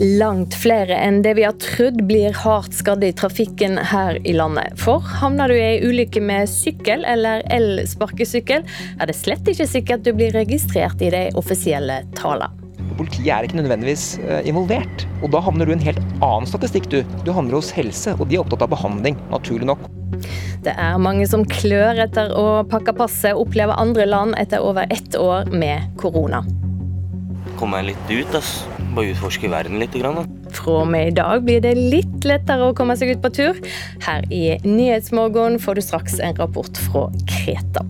Langt flere enn det vi har trodd blir hardt skadde i trafikken her i landet. For havner du i ei ulykke med sykkel eller elsparkesykkel, er det slett ikke sikkert du blir registrert i de offisielle tallene. Politiet er ikke nødvendigvis eh, involvert, og da havner du i en helt annen statistikk. Du Du havner hos helse, og de er opptatt av behandling, naturlig nok. Det er mange som klør etter å pakke passet, opplever andre land etter over ett år med korona. Kommer meg litt ut, ass. Bare utforske verden litt. Grann, da. Fra og med i dag blir det litt lettere å komme seg ut på tur. Her i Nyhetsmorgen får du straks en rapport fra Kreta.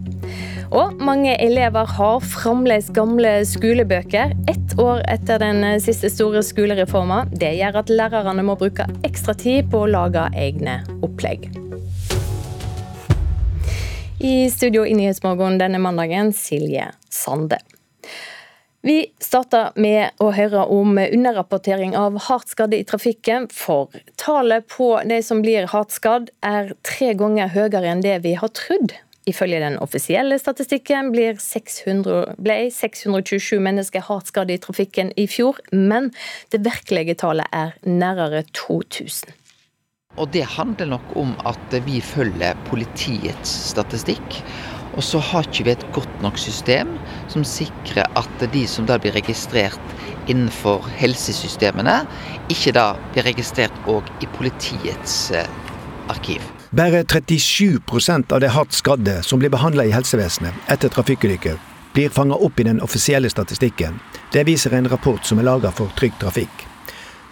Og mange elever har fremdeles gamle skolebøker ett år etter den siste store skolereforma. Det gjør at lærerne må bruke ekstra tid på å lage egne opplegg. I studio i Nyhetsmorgen denne mandagen, Silje Sande. Vi starter med å høre om underrapportering av hardt skadde i trafikken. For tallet på de som blir hardt skadd er tre ganger høyere enn det vi har trodd. Ifølge den offisielle statistikken 600, ble 627 mennesker hardt skadd i trafikken i fjor, men det virkelige tallet er nærmere 2000. Og Det handler nok om at vi følger politiets statistikk. Og så har ikke vi et godt nok system som sikrer at de som da blir registrert innenfor helsesystemene, ikke da blir registrert òg i politiets eh, arkiv. Bare 37% av de hardt skadde som blir behandla i helsevesenet etter trafikkulykker, blir fanga opp i den offisielle statistikken. Det viser en rapport som er laga for Trygg Trafikk.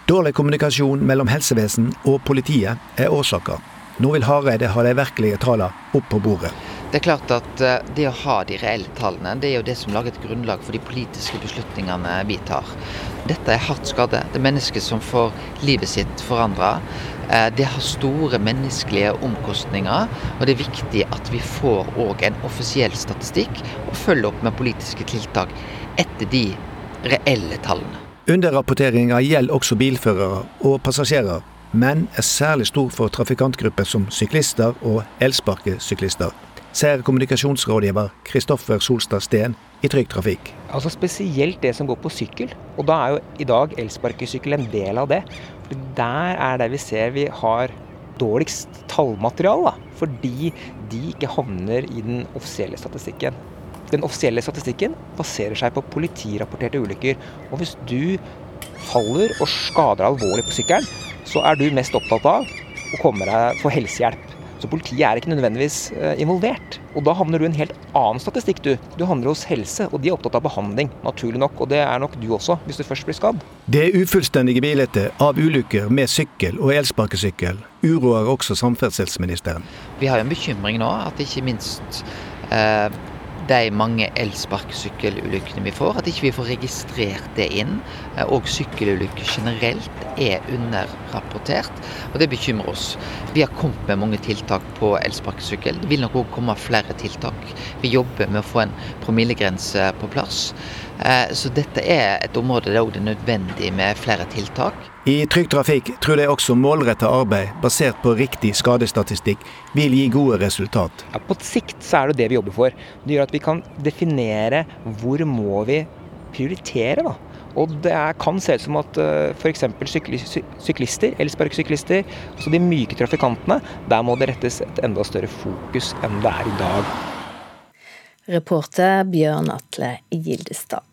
Dårlig kommunikasjon mellom helsevesen og politiet er årsaker. Nå vil Hareide ha de virkelige tallene opp på bordet. Det er klart at eh, det å ha de reelle tallene, det er jo det som lager et grunnlag for de politiske beslutningene vi tar. Dette er hardt skadde. Det er mennesker som får livet sitt forandra. Eh, det har store menneskelige omkostninger, og det er viktig at vi får òg en offisiell statistikk og følger opp med politiske tiltak etter de reelle tallene. Underrapporteringa gjelder også bilførere og passasjerer, men er særlig stor for trafikantgrupper som syklister og elsparkesyklister sier kommunikasjonsrådgiver Kristoffer Solstad Steen i Trygg Trafikk. Altså Spesielt det som går på sykkel. Og da er jo i dag elsparkesykkel en del av det. For Der er det vi ser vi har dårligst tallmateriale. Fordi de ikke havner i den offisielle statistikken. Den offisielle statistikken baserer seg på politirapporterte ulykker. Og hvis du faller og skader alvorlig på sykkelen, så er du mest opptatt av å komme deg få helsehjelp. Så politiet er ikke nødvendigvis eh, involvert. Og da havner du i en helt annen statistikk, du. Du handler hos helse, og de er opptatt av behandling, naturlig nok. Og det er nok du også, hvis du først blir skadd. Det ufullstendige bildet av ulykker med sykkel og elsparkesykkel uroer også samferdselsministeren. Vi har jo en bekymring nå, at ikke minst eh, de mange elsparkesykkelulykkene vi får, at ikke vi får registrert det inn. Eh, og sykkelulykker generelt er underrapportert, og det bekymrer oss. Vi har kommet med mange tiltak på elsparkesykkel. Det vil nok òg komme flere tiltak. Vi jobber med å få en promillegrense på plass. Eh, så dette er et område der det er nødvendig med flere tiltak. I Trygg Trafikk tror de også målretta arbeid basert på riktig skadestatistikk vil gi gode resultat. Ja, på sikt så er det det vi jobber for. Det gjør at vi kan definere hvor må vi prioritere. da. Og det er, kan se ut som at uh, f.eks. syklister, elsparkesyklister, altså de myke trafikantene, der må det rettes et enda større fokus enn det er i dag. Reporter Bjørn Atle Gildestad.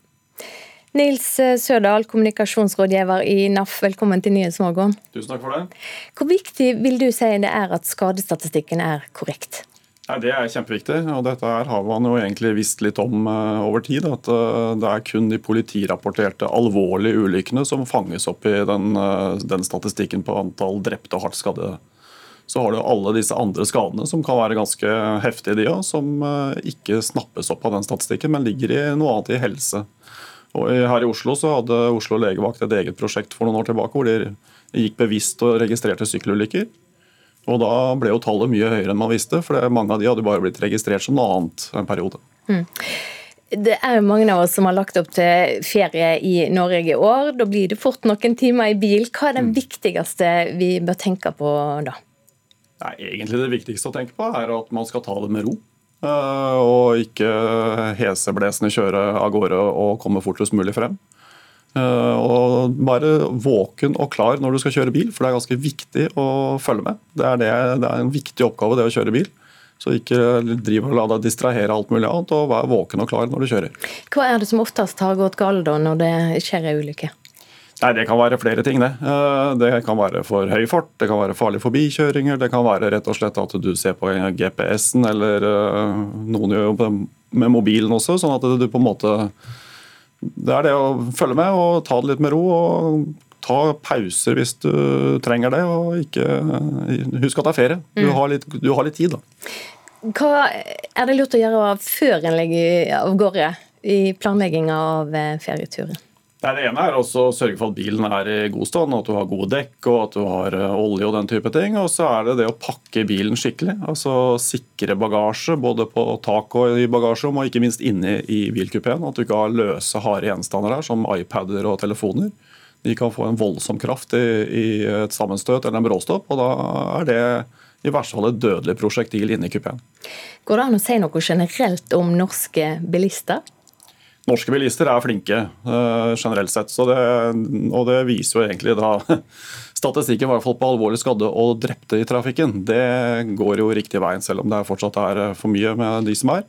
Nils Sørdal, kommunikasjonsrådgiver i NAF, velkommen til Nyhetsmorgen. Tusen takk for det. Hvor viktig vil du si det er at skadestatistikken er korrekt? Nei, Det er kjempeviktig, og dette her har man jo egentlig visst litt om uh, over tid. At uh, det er kun de politirapporterte alvorlige ulykkene som fanges opp i den, uh, den statistikken på antall drepte og hardt skadde. Så har du alle disse andre skadene som kan være ganske heftige, de òg, som ikke snappes opp av den statistikken, men ligger i noe annet i helse. Og her i Oslo så hadde Oslo legevakt et eget prosjekt for noen år tilbake hvor de gikk bevisst og registrerte sykkelulykker. Og da ble jo tallet mye høyere enn man visste, for mange av de hadde bare blitt registrert som noe annet en periode. Mm. Det er jo mange av oss som har lagt opp til ferie i Norge i år. Da blir det fort noen timer i bil. Hva er det mm. viktigste vi bør tenke på da? Nei, egentlig Det viktigste å tenke på er at man skal ta det med ro. Eh, og ikke heseblesende kjøre av gårde og komme fortest mulig frem. Og bare våken og klar når du skal kjøre bil, for det er ganske viktig å følge med. Det er, det, det er en viktig oppgave det å kjøre bil. Så ikke driv og la deg distrahere alt mulig annet, og vær våken og klar når du kjører. Hva er det som oftest har gått galt da, når det skjer ei ulykke? Nei, Det kan være flere ting. Det eh, Det kan være for høy fart, det kan være farlige forbikjøringer, det kan være rett og slett at du ser på GPS-en, eller eh, noen gjør jo med mobilen også. sånn at du på en måte Det er det å følge med og ta det litt med ro. og Ta pauser hvis du trenger det, og ikke husk at det er ferie. Du mm. har litt, du har litt tid. da. Hva er det lurt å gjøre før en legger av gårde i planlegginga av eh, ferieturen? Det ene er å sørge for at bilen er i god stand, at du har gode dekk og at du har eh, olje og den type ting. Og så er det det å pakke bilen skikkelig. Altså sikre bagasje både på tak og i bagasjerommet, og ikke minst inne i bilkupeen. At du ikke har løse, harde gjenstander der, som iPader og telefoner. De kan få en voldsom kraft i, i et sammenstøt eller en bråstopp, og da er det i verste fall et dødelig prosjektil inne i kupeen. Går det an å si noe generelt om norske bilister? Norske bilister er flinke uh, generelt sett, det, og det viser jo egentlig da statistikken i hvert fall på alvorlig skadde og drepte i trafikken. Det går jo riktig veien, selv om det fortsatt er eh, for mye med de som er.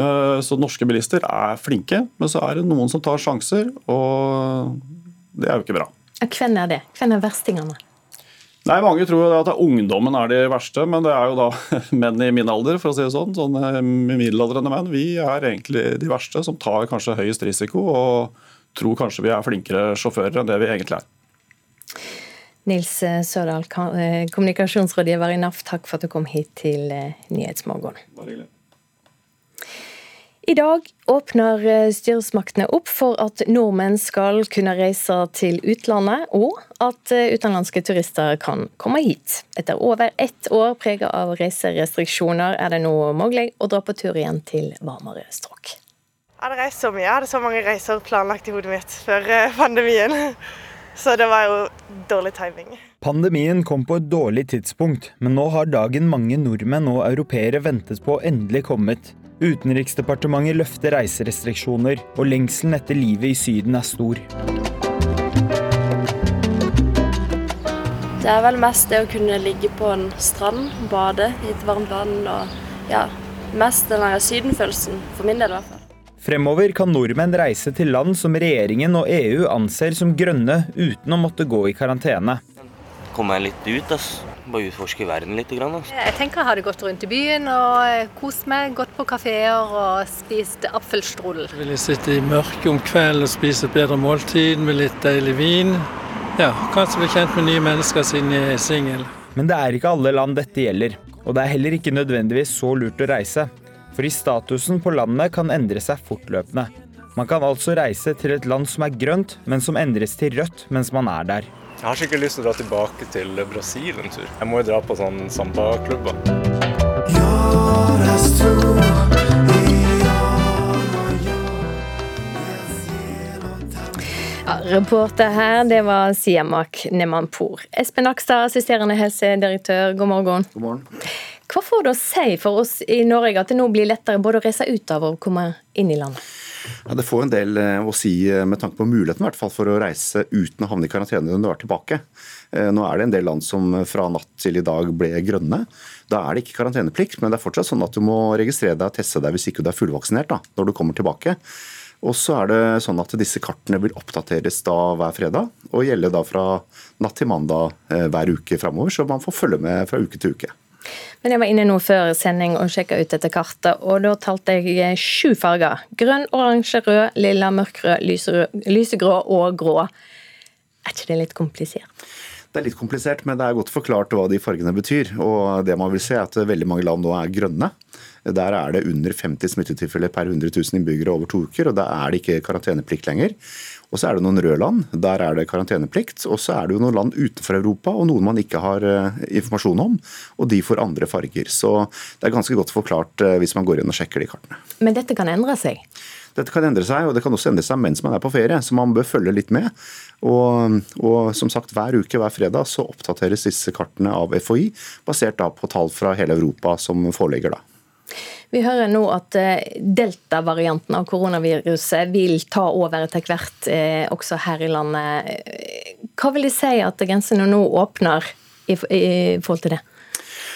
Uh, så norske bilister er flinke, men så er det noen som tar sjanser, og det er jo ikke bra. Hvem er det? Hvem er verstingene? Nei, Mange tror at ungdommen er de verste, men det er jo da menn i min alder, for å si det sånn. Sånne middelaldrende menn. Vi er egentlig de verste, som tar kanskje høyest risiko og tror kanskje vi er flinkere sjåfører enn det vi egentlig er. Nils Sørdal, eh, kommunikasjonsrådgiver i NAF, takk for at du kom hit til eh, Nyhetsmorgen. Bare hyggelig. I dag åpner eh, styresmaktene opp for at nordmenn skal kunne reise til utlandet, og at eh, utenlandske turister kan komme hit. Etter over ett år preget av reiserestriksjoner er det nå mulig å dra på tur igjen til varmere strøk. Jeg hadde reist så mye, jeg hadde så mange reiser planlagt i hodet mitt før eh, pandemien. Så det var jo dårlig timing. Pandemien kom på et dårlig tidspunkt, men nå har dagen mange nordmenn og europeere ventet på endelig kommet. Utenriksdepartementet løfter reiserestriksjoner, og lengselen etter livet i Syden er stor. Det er vel mest det å kunne ligge på en strand, bade i et varmt vann og ja, mest den sydenfølelsen, for min del i hvert fall. Fremover kan nordmenn reise til land som regjeringen og EU anser som grønne, uten å måtte gå i karantene. Komme meg litt ut, ass. Bare utforske verden litt. Ass. Jeg tenker jeg hadde gått rundt i byen og eh, kost meg. Gått på kafeer og spist apfelstrudel. Ville sitte i mørket om kvelden og spise et bedre måltid med litt deilig vin. Ja, Kanskje bli kjent med nye mennesker siden jeg er singel. Men det er ikke alle land dette gjelder. Og det er heller ikke nødvendigvis så lurt å reise. Fordi statusen på landet kan endre seg fortløpende. Man kan altså reise til et land som er grønt, men som endres til rødt mens man er der. Jeg har skikkelig lyst til å dra tilbake til Brasil en tur. Jeg må jo dra på sånn samba-klubber. Ja, reporter her, det var Siamak Nemanpour. Espen Akstad, assisterende helsedirektør, god morgen. God morgen. Hva får det å si for oss i Norge at det nå blir lettere både å reise ut av og komme inn i landet? Ja, Det får en del eh, å si eh, med tanke på muligheten hvert fall, for å reise uten å havne i karantene når du er tilbake. Eh, nå er det en del land som fra natt til i dag ble grønne. Da er det ikke karanteneplikt, men det er fortsatt sånn at du må registrere deg og teste deg hvis ikke du er fullvaksinert da, når du kommer tilbake. Og så er det sånn at disse kartene vil oppdateres da hver fredag, og gjelde da fra natt til mandag hver uke framover, så man får følge med fra uke til uke. Men jeg var inne nå før sending og sjekka ut dette kartet, og da talte jeg sju farger. Grønn, oransje, rød, lilla, mørkrød, lysegrå og grå. Er ikke det litt komplisert? Det er litt komplisert, men det er godt forklart hva de fargene betyr. Og det man vil se er at veldig mange land nå er grønne. Der er det under 50 smittetilfeller per 100 000 innbyggere over to uker, og da er det ikke karanteneplikt lenger. Og så er det noen røde land, der er det karanteneplikt. Og så er det jo noen land utenfor Europa og noen man ikke har eh, informasjon om, og de får andre farger. Så det er ganske godt forklart eh, hvis man går inn og sjekker de kartene. Men dette kan endre seg? Dette kan endre seg, og det kan også endre seg mens man er på ferie, så man bør følge litt med. Og, og som sagt, hver uke, hver fredag, så oppdateres disse kartene av FHI, basert da på tall fra hele Europa som foreligger da. Vi hører nå at delta-varianten av koronaviruset vil ta over etter hvert, også her i landet. Hva vil det si at grensene nå åpner i, forhold til det?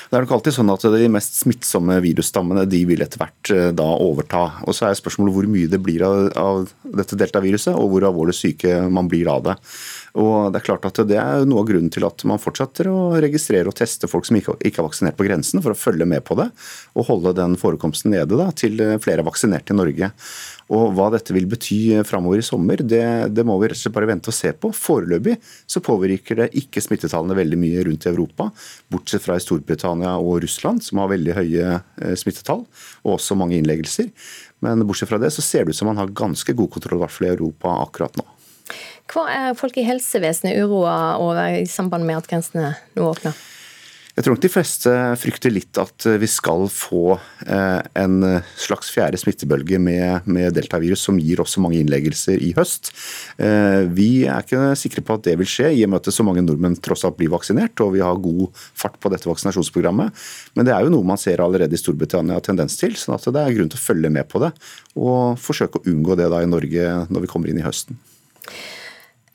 Det er nok alltid sånn at De mest smittsomme virusstammene de vil etter hvert eh, da overta. Og Så er spørsmålet hvor mye det blir av dette deltaviruset, og hvor alvorlig syke man blir av det. Og Det er klart at det er noe av grunnen til at man fortsetter å registrere og teste folk som ikke, ikke er vaksinert på grensen, for å følge med på det og holde den forekomsten nede da, til flere er vaksinert i Norge. Og Hva dette vil bety framover i sommer, det, det, må vi rett og slett bare vente og se på. Foreløpig så påvirker det ikke smittetallene veldig mye rundt i Europa, bortsett fra i Storbritannia og Russland, som har veldig høye eh, smittetall og også mange innleggelser. Men bortsett fra det så ser det ut som man har ganske god kontroll, i hvert fall i Europa akkurat nå. Hva er folk i helsevesenet uroa over i samband med at grensene nå åpner? Jeg tror nok de fleste frykter litt at vi skal få eh, en slags fjerde smittebølge med, med deltavirus som gir også mange innleggelser i høst. Eh, vi er ikke sikre på at det vil skje, i og med at så mange nordmenn tross alt blir vaksinert og vi har god fart på dette vaksinasjonsprogrammet. Men det er jo noe man ser allerede i Storbritannia tendens til, sånn at det er grunn til å følge med på det. Og forsøke å unngå det da i Norge når vi kommer inn i høsten.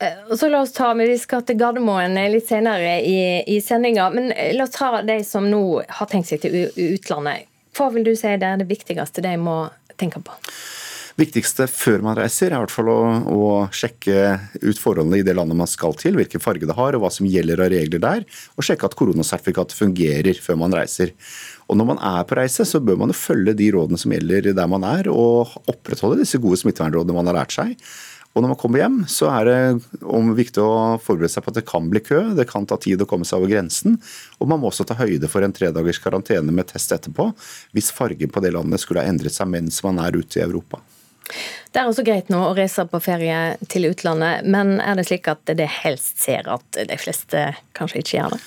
Eh, så la oss ta, Vi skal til Gardermoen litt senere i, i sendinga. Men eh, la oss ta de som nå har tenkt seg til utlandet. Hva vil du si det er det viktigste de må tenke på? viktigste før man reiser, er i hvert fall å, å, sjekke ut forholdene i det landet man skal til, hvilken farge det har og hva som gjelder av regler der, og sjekke at koronasertifikatet fungerer før man reiser. Og Når man er på reise, så bør man jo følge de rådene som gjelder der man er, og opprettholde disse gode smittevernrådene man har lært seg. Og når man kommer hjem, så er det viktig å forberede seg på at det kan bli kø. Det kan ta tid å komme seg over grensen. Og man må også ta høyde for en tredagers karantene med test etterpå, hvis fargen på det landet skulle ha endret seg mens man er ute i Europa. Det er også greit nå å reise på ferie til utlandet, men er det slik at det helst ser at de fleste kanskje ikke gjør det?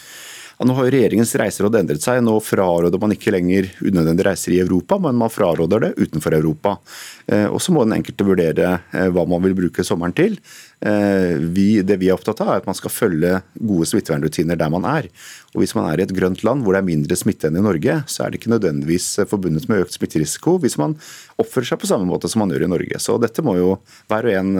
Ja, nå har Regjeringens reiseråd endret seg. Nå fraråder man ikke lenger unødvendige reiser i Europa, men man fraråder det utenfor Europa. Eh, og Så må den enkelte vurdere eh, hva man vil bruke sommeren til. Eh, vi, det vi er opptatt av, er at man skal følge gode smittevernrutiner der man er. Og Hvis man er i et grønt land hvor det er mindre smitte enn i Norge, så er det ikke nødvendigvis forbundet med økt smitterisiko hvis man oppfører seg på samme måte som man gjør i Norge. Så dette må jo hver og en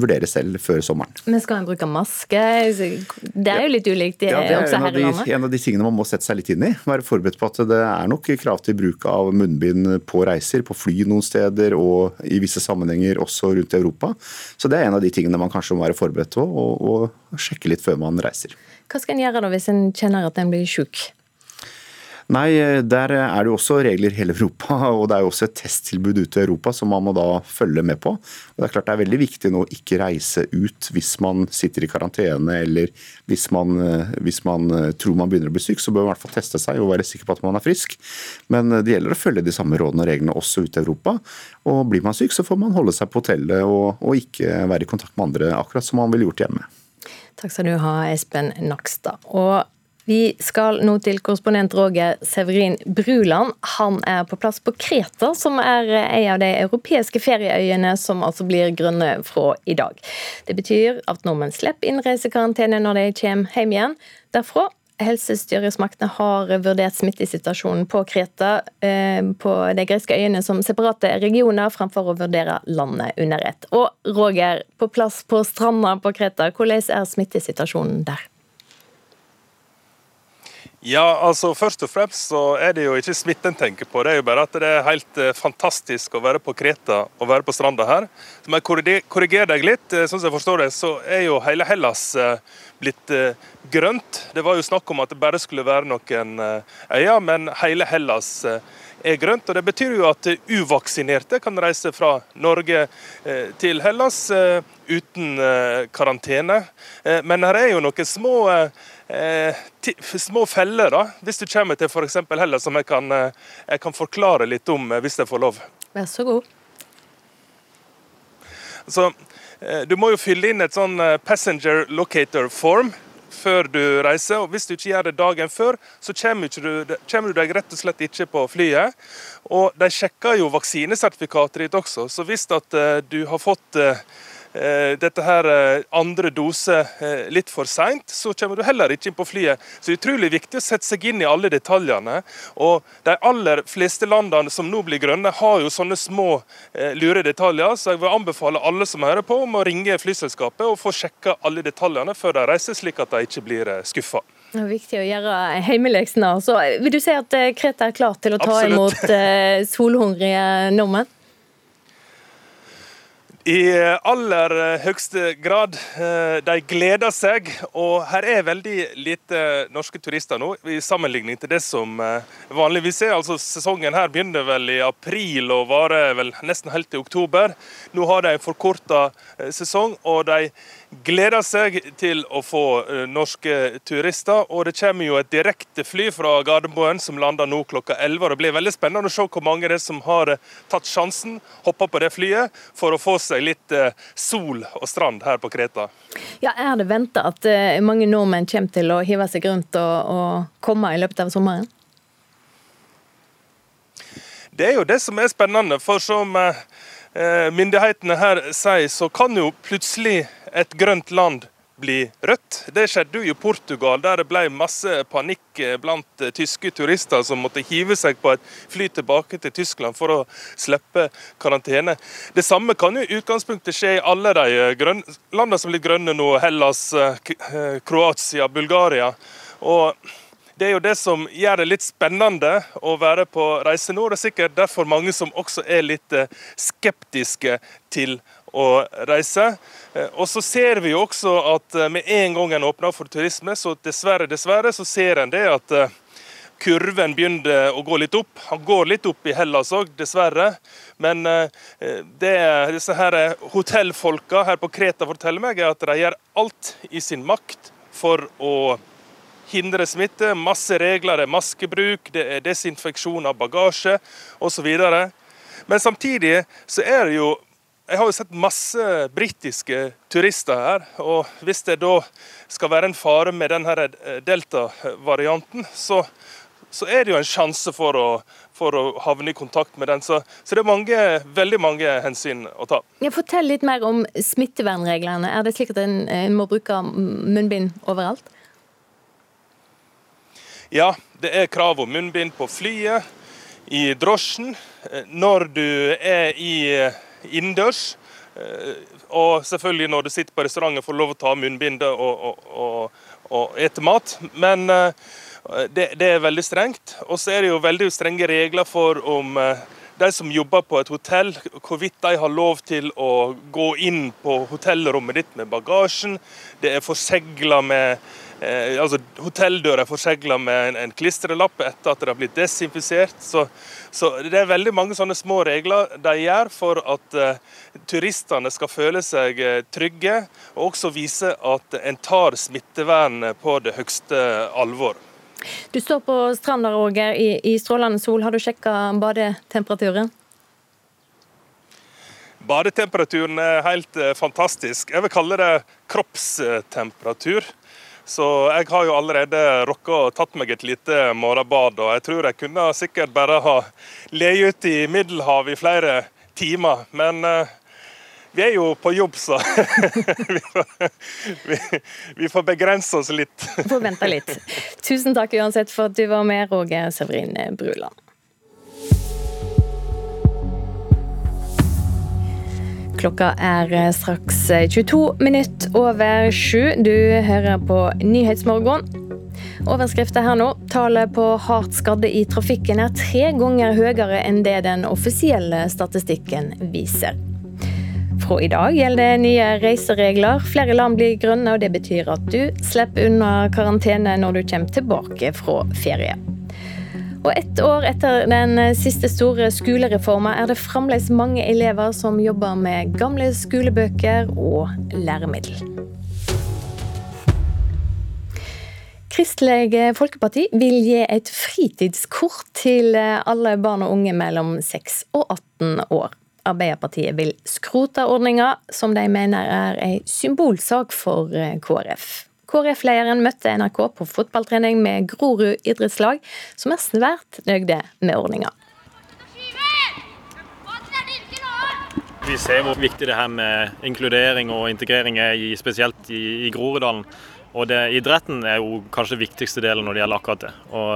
vurdere selv før sommeren. Men skal en bruke maske? Det er jo litt ulikt ja, det er også her i landet? En av de tingene man må sette seg litt inn i. Være forberedt på at det er nok krav til bruk av munnbind på reiser, på fly noen steder og i visse sammenhenger også rundt i Europa. Så det er en av de tingene man kanskje må være forberedt på og, og sjekke litt før man reiser. Hva skal en gjøre da hvis en kjenner at en blir syk? Nei, der er det jo også regler i hele Europa, og det er jo også et testtilbud ute i Europa som man må da følge med på. Og Det er klart det er veldig viktig nå å ikke reise ut hvis man sitter i karantene eller hvis man, hvis man tror man begynner å bli syk, så bør man i hvert fall teste seg og være sikker på at man er frisk. Men det gjelder å følge de samme rådene og reglene også ute i Europa. Og blir man syk, så får man holde seg på hotellet og, og ikke være i kontakt med andre, akkurat som man ville gjort hjemme. Takk skal du ha, Espen Nakstad. Og vi skal nå til korrespondent Roger Severin Bruland. Han er på plass på Kreta, som er en av de europeiske ferieøyene som altså blir grønne fra i dag. Det betyr at nordmenn slipper innreisekarantene når de kommer hjem igjen derfra. Helsestyresmaktene har vurdert smittesituasjonen på Kreta eh, på de greske øyene som separate regioner, fremfor å vurdere landet under ett. Og Roger, på plass på stranda på Kreta, hvordan er smittesituasjonen der? Ja, altså Først og fremst så er det jo ikke smitten tenker på. Det er jo bare at det er helt eh, fantastisk å være på Kreta og være på stranda her. Så må jeg korrigere deg litt. Eh, sånn som jeg forstår det, så er jo hele Hellas eh, blitt grønt. Det var jo snakk om at det bare skulle være noen øyer, men hele Hellas er grønt. og Det betyr jo at uvaksinerte kan reise fra Norge til Hellas uten karantene. Men her er jo noen små eh, små feller da, hvis du kommer til f.eks. Hellas, som jeg kan, eh, jeg kan, forklare litt om eh, hvis jeg får lov. Vær så god. Så, eh, du må jo fylle inn et sånn passenger locator form før du reiser. og Hvis du ikke gjør det dagen før, så kommer du, deg rett og slett ikke på flyet. Og De sjekker jo vaksinesertifikatet ditt også, så hvis at du har fått dette her andre dose litt for seint, så kommer du heller ikke inn på flyet. Så det er utrolig viktig å sette seg inn i alle detaljene. Og de aller fleste landene som nå blir grønne, har jo sånne små lure detaljer. Så jeg vil anbefale alle som hører på, om å ringe flyselskapet og få sjekka alle detaljene før de reiser, slik at de ikke blir skuffa. Det er viktig å gjøre hjemmeleksene. Så vil du si at Kreta er klar til å ta Absolutt. imot solhungrige nordmenn? I aller høyeste grad. Eh, de gleder seg. Og her er veldig lite norske turister nå, i sammenligning til det som eh, vanligvis er. Altså, sesongen her begynner vel i april og varer vel nesten helt til oktober. Nå har de en forkorta eh, sesong, og de gleder seg til å få eh, norske turister. Og det kommer jo et direktefly fra Gardermoen som lander nå klokka 11. Det blir veldig spennende å se hvor mange det er som har eh, tatt sjansen, hoppa på det flyet, for å få seg litt eh, sol og strand her på Kreta. Ja, Er det venta at mange nordmenn kommer til å hive seg rundt og, og komme i løpet av sommeren? Det er jo det som er spennende. For som myndighetene her sier, så kan jo plutselig et grønt land bli rødt. Det skjedde jo i Portugal, der det ble masse panikk blant tyske turister som måtte hive seg på et fly tilbake til Tyskland for å slippe karantene. Det samme kan jo i utgangspunktet skje i alle de landene som blir grønne nå, Hellas, Kroatia, Bulgaria. Og det er jo det som gjør det litt spennende å være på reise nå. Det er sikkert derfor mange som også er litt skeptiske til å reise. Eh, og så ser vi jo også at eh, med en gang en åpner for turisme, så dessverre, dessverre, så ser en det at eh, kurven begynner å gå litt opp. Han går litt opp i Hellas òg, dessverre. Men det disse her hotellfolka her på Kreta forteller meg, er at de gjør alt i sin makt for å hindre smitte. Masse regler, det er maskebruk, det er desinfeksjon av bagasje osv. Men samtidig så er det jo jeg har jo sett masse britiske turister her. og Hvis det da skal være en fare med denne eh, delta-varianten, så, så, er det jo en sjanse for å, for å havne i kontakt med den. Så, så, det er mange, veldig mange hensyn å ta. Ja, fortell litt mer om smittevernreglene. Er det slik at en, en må bruke munnbind overalt? Ja, det er krav om munnbind på flyet, i drosjen. Eh, når du er i innendørs. Eh, og selvfølgelig når du sitter på restauranten får lov å ta munnbindet og, og, og, og ete mat. Men eh, det, det, er veldig strengt. Og så er det jo veldig strenge regler for om eh, de som jobber på et hotell, hvorvidt de har lov til å gå inn på hotellrommet ditt med bagasjen. Det er forsegla med eh, altså Hotelldøra er forsegla med en, en, klistrelapp etter at det har blitt desinfisert. Så, så, det er veldig mange sånne små regler de gjør for at eh, turistene skal føle seg eh, trygge, og også vise at en tar smittevernet på det høyeste alvor. Du står på stranda, Roger, i, i strålende sol. Har du sjekka badetemperaturen? Badetemperaturen er helt eh, fantastisk. Jeg vil kalle det kroppstemperatur. Så jeg har jo allerede rocka og tatt meg et lite morgenbad. Og jeg tror jeg kunne sikkert bare ha leid ut i Middelhavet i flere timer. Men uh, vi er jo på jobb, så vi, får, vi, vi, får, begrense oss litt. Vi får vente litt. Tusen takk uansett for at du var med, Roger Severin Bruland. Klokka er eh, straks 22 minutt minutter over sju. Du hører på Nyhetsmorgen. Overskriften her nå. Tallet på hardt skadde i trafikken er tre ganger høyere enn det den offisielle statistikken viser. Fra i dag gjelder nye reiseregler. Flere land blir grønne, og det betyr at du slipper unna karantene når du kommer tilbake fra ferie. Og ett år etter den siste store skolereformen er det fremdeles mange elever som jobber med gamle skolebøker og læremiddel. Kristelig Folkeparti vil gi et fritidskort til alle barn og unge mellom 6 og 18 år. Arbeiderpartiet vil skrote ordninga, som de mener er ei symbolsak for KrF. KrF-lederen møtte NRK på fotballtrening med Grorud idrettslag, som er svært nøyde med ordninga. Vi ser hvor viktig det her med inkludering og integrering er, i, spesielt i, i Groruddalen. Og det, Idretten er jo kanskje viktigste delen når det gjelder akkurat det. Og,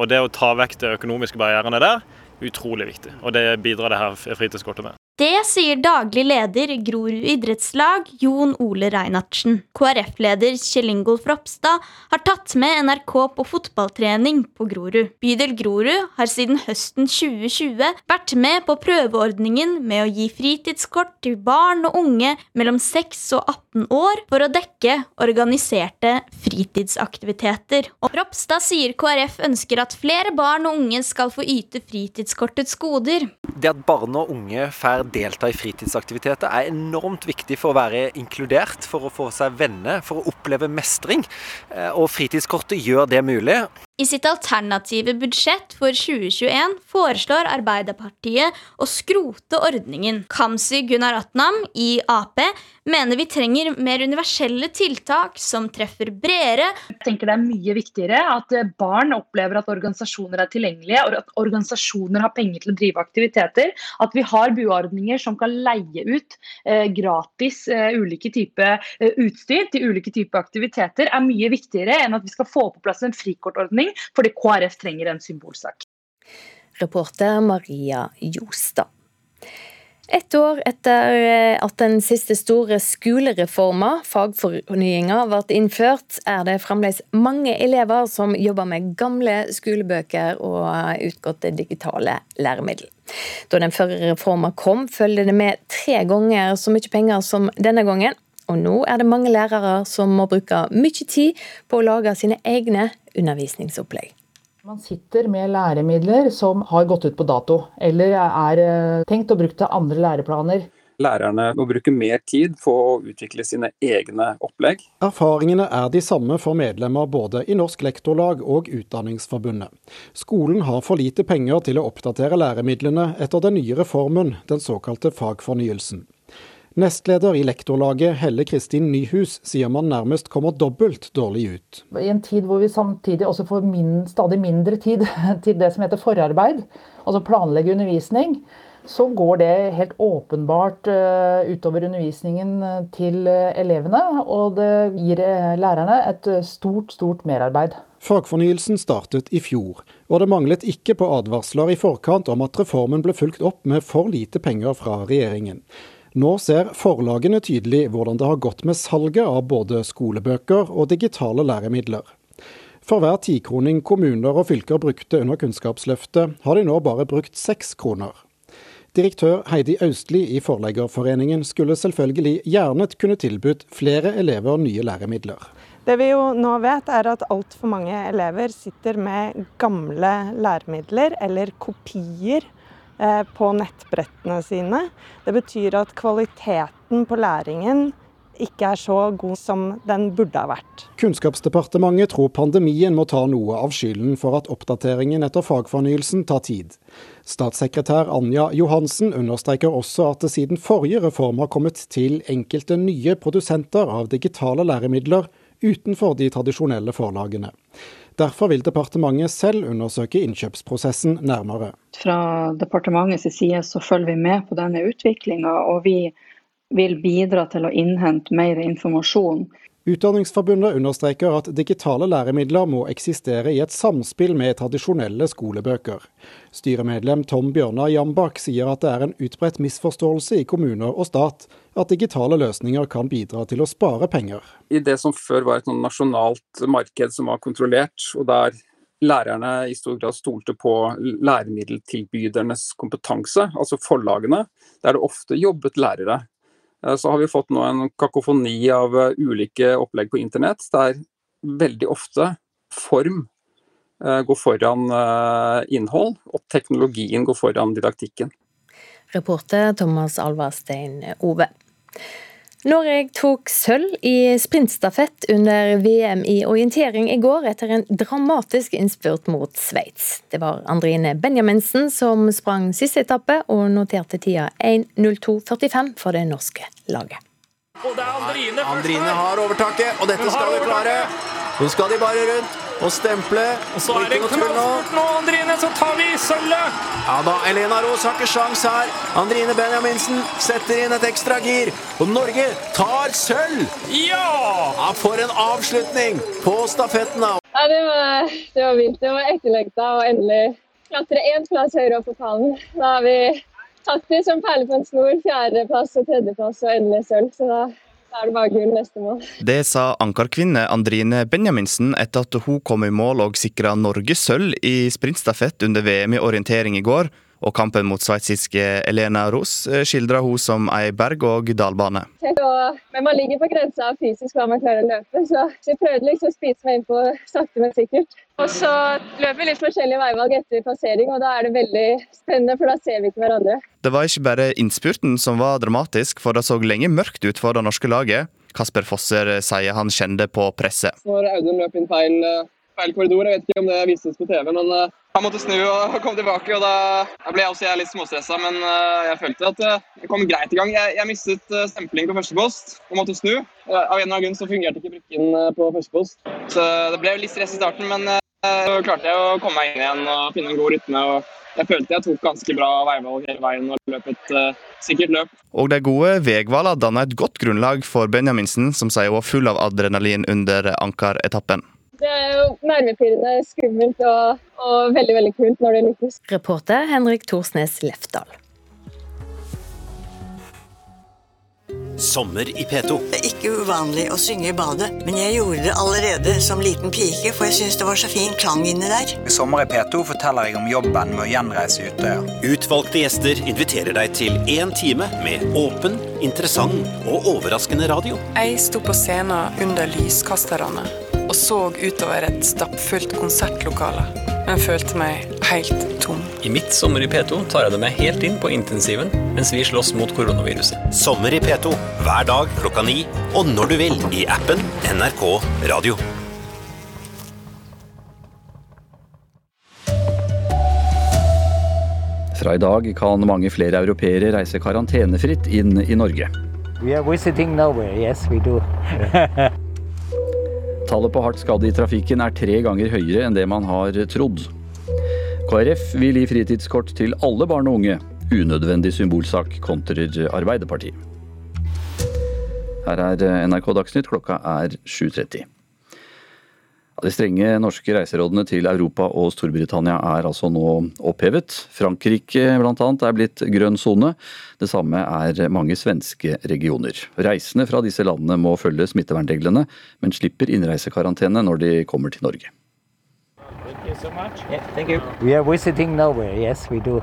og det å ta vekk de økonomiske barrierene der, utrolig viktig. Og det bidrar det her fritidskortet med. Det sier daglig leder i Grorud idrettslag, Jon Ole Reinhardsen. KrF-leder Kjell Ingolf Ropstad har tatt med NRK på fotballtrening på Grorud. Bydel Grorud har siden høsten 2020 vært med på prøveordningen med å gi fritidskort til barn og unge mellom 6 og 18 år for å dekke organiserte fritidsaktiviteter. Og Ropstad sier KrF ønsker at flere barn og unge skal få yte fritidskortets goder. Det at barn og unge får delta i fritidsaktiviteter, er enormt viktig for å være inkludert, for å få seg venner, for å oppleve mestring. Eh, og fritidskortet gjør det mulig. I sitt alternative budsjett for 2021 foreslår Arbeiderpartiet å skrote ordningen. Kamzy Gunaratnam i Ap mener vi trenger mer universelle tiltak som treffer bredere. Jeg tenker Det er mye viktigere at barn opplever at organisasjoner er tilgjengelige, og at organisasjoner har penger til å drive aktiviteter. At vi har buordninger som kan leie ut eh, gratis eh, ulike typer eh, utstyr til ulike typer aktiviteter, er mye viktigere enn at vi skal få på plass en frikortordning stemning, fordi KrF trenger en symbolsak. Reporter Maria Jostad. Ett år etter eh, at den siste store skolereforma, fagfornyinga, ble innført, er det fremdeles mange elever som jobber med gamle skolebøker og utgåtte digitale læremidler. Da den førre reforma kom, følger det med tre ganger så mye penger som denne gangen. Og nå er det mange lærere som må bruke mye tid på å lage sine egne undervisningsopplegg. Man sitter med læremidler som har gått ut på dato, eller er eh, tenkt å bruke til andre læreplaner. Lærerne må bruke mer tid på å utvikle sine egne opplegg. Erfaringene er de samme for medlemmer både i Norsk Lektorlag og Utdanningsforbundet. Skolen har for lite penger til å oppdatere læremidlene etter den nye reformen, den såkalte fagfornyelsen. Nestleder i lektorlaget Helle Kristin Nyhus sier man nærmest kommer dobbelt dårlig ut. I en tid hvor vi samtidig også får min, stadig mindre tid til det som heter forarbeid, altså planlegge undervisning, så går det helt åpenbart uh, utover undervisningen eh, til uh, elevene. Og det gir lærerne et stort, stort merarbeid. Fagfornyelsen startet i fjor, og det manglet ikke på advarsler i forkant om at reformen ble fulgt opp med for lite penger fra regjeringen. Nå ser forlagene tydelig hvordan det har gått med salget av både skolebøker og digitale læremidler. For hver tikroning kommuner og fylker brukte under Kunnskapsløftet, har de nå bare brukt seks kroner. Direktør Heidi Austli i Forleggerforeningen skulle selvfølgelig gjerne kunne tilbudt flere elever nye læremidler. Det vi jo nå vet er at altfor mange elever sitter med gamle læremidler eller kopier på nettbrettene sine. Det betyr at kvaliteten på læringen ikke er så god som den burde ha vært. Kunnskapsdepartementet tror pandemien må ta noe av skylden for at oppdateringen etter fagfornyelsen tar tid. Statssekretær Anja Johansen understreker også at det siden forrige reform har kommet til enkelte nye produsenter av digitale læremidler utenfor de tradisjonelle forlagene. Derfor vil departementet selv undersøke innkjøpsprosessen nærmere. Fra departementets side så følger vi med på denne utviklinga, og vi vil bidra til å innhente mer informasjon. Utdanningsforbundet understreker at digitale læremidler må eksistere i et samspill med tradisjonelle skolebøker. Styremedlem Tom Bjørnar Jambak sier at det er en utbredt misforståelse i kommuner og stat at digitale løsninger kan bidra til å spare penger. I det som før var et nasjonalt marked som var kontrollert, og der lærerne i stor grad stolte på læremiddeltilbydernes kompetanse, altså forlagene, der det ofte jobbet lærere. Eh, så har vi fått nå en kakofoni av eh, ulike opplegg på internett, der veldig ofte form eh, går foran innhold, og teknologien går foran didaktikken. Reporter Thomas Alvarstein Ove. Norge tok sølv i sprintstafett under VM i orientering i går etter en dramatisk innspurt mot Sveits. Det var Andrine Benjaminsen som sprang siste etappe og noterte tida 1.02,45 for det norske laget. Og det er Andrine, Andrine har overtaket, og dette skal vi klare. Nå skal de bare rundt. Og stemple. Og så er det knallspurt nå, Andrine, så tar vi sølvet! Ja da, Elena Ros har ikke sjans her. Andrine Benjaminsen setter inn et ekstra gir, og Norge tar sølv! Ja! ja for en avslutning på stafetten. Ja, det var, det var vilt. Det var etterlengta å endelig klatre én plass høyere opp på pallen. Da har vi tatt det som perle på en snor. Fjerdeplass og tredjeplass og endelig sølv. Så da er det bare gull neste mål. Det sa ankerkvinne Andrine Benjaminsen etter at hun kom i mål og sikra Norge sølv i sprintstafett under VM i orientering i går. Og kampen mot sveitsiske Elena Ros skildrer hun som ei berg-og-dal-bane. Men man ligger på grensa av fysisk hva man klarer å løpe, så jeg prøvde liksom å spise meg inn på sakte, men sikkert. Og så løper vi litt forskjellige veivalg etter passering, og da er det veldig spennende, for da ser vi ikke hverandre. Det var ikke bare innspurten som var dramatisk, for det så lenge mørkt ut for det norske laget. Kasper Fosser sier han kjente på presset. Når Audun løp inn feil, feil korridor, jeg vet ikke om det vises på TV, men jeg han måtte snu og komme tilbake. og Da, ble jeg også litt småstressa, men uh, jeg følte at uh, jeg kom greit i gang. Jeg, jeg mistet stempling på første post og måtte snu. av en eller annen grunn så fungerte ikke brikken på første post. Så det ble litt stress i starten, men så klarte jeg å komme meg inn igjen og finne en god rytme. og Jeg følte jeg tok ganske bra veivalg hele veien og løp et uh, sikkert løp. Og de gode veivalgene danna et godt grunnlag for Benjaminsen, som sier hun var full av adrenalin under ankeretappen. Det er jo nervepirrende, skummelt og, og, veldig veldig kult når det lykkes. Reporter Henrik Thorsnes Lefdal. Sommer i P2. Det er ikke uvanlig å synge i badet, men jeg gjorde det allerede som liten pike, for jeg syns det var så fin klang inni der. Sommer i P2 forteller jeg om jobben med å gjenreise Utøya. Utvalgte gjester inviterer deg til én time med åpen, interessant og overraskende radio. Jeg sto på scenen under lyskasterne og så utover et stappfullt konsertlokale, men følte meg helt tom. I mitt sommer i P2 tar jeg det med helt inn på intensiven mens vi slåss mot koronaviruset. Sommer i P2 hver dag klokka ni og når du vil i appen NRK Radio. Fra i dag kan mange flere europeere reise karantenefritt inn i Norge. We are visiting Norway. Yes, we do. Tallet på hardt skadde i trafikken er tre ganger høyere enn det man har trodd. KrF vil gi fritidskort til alle barn og unge. Unødvendig symbolsak kontrer Arbeiderpartiet. Her er NRK Dagsnytt, klokka er 7.30. De strenge norske reiserådene til Europa og Storbritannia er altså nå opphevet. Frankrike bl.a. er blitt grønn sone. Det samme er mange svenske regioner. Reisende fra disse landene må følge smittevernreglene, men slipper innreisekarantene når de kommer til Norge. So yeah, thank you. We are visiting Norway. Yes, we do.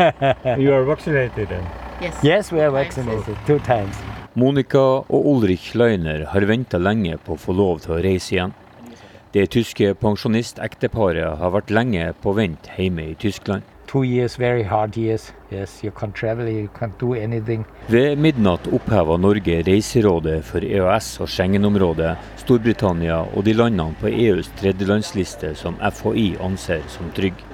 you are vaccinated then? Yes. Yes, we are vaccinated two times. Monica og Ulrich Leiner har venta lenge på å få lov til å reise igjen. Det tyske pensjonistekteparet har vært lenge på vent hjemme i Tyskland. Yes, yes, travel, Ved midnatt oppheva Norge reiserådet for EØS- og Schengen-området, Storbritannia og de landene på EUs tredjelandsliste som FHI anser som trygge.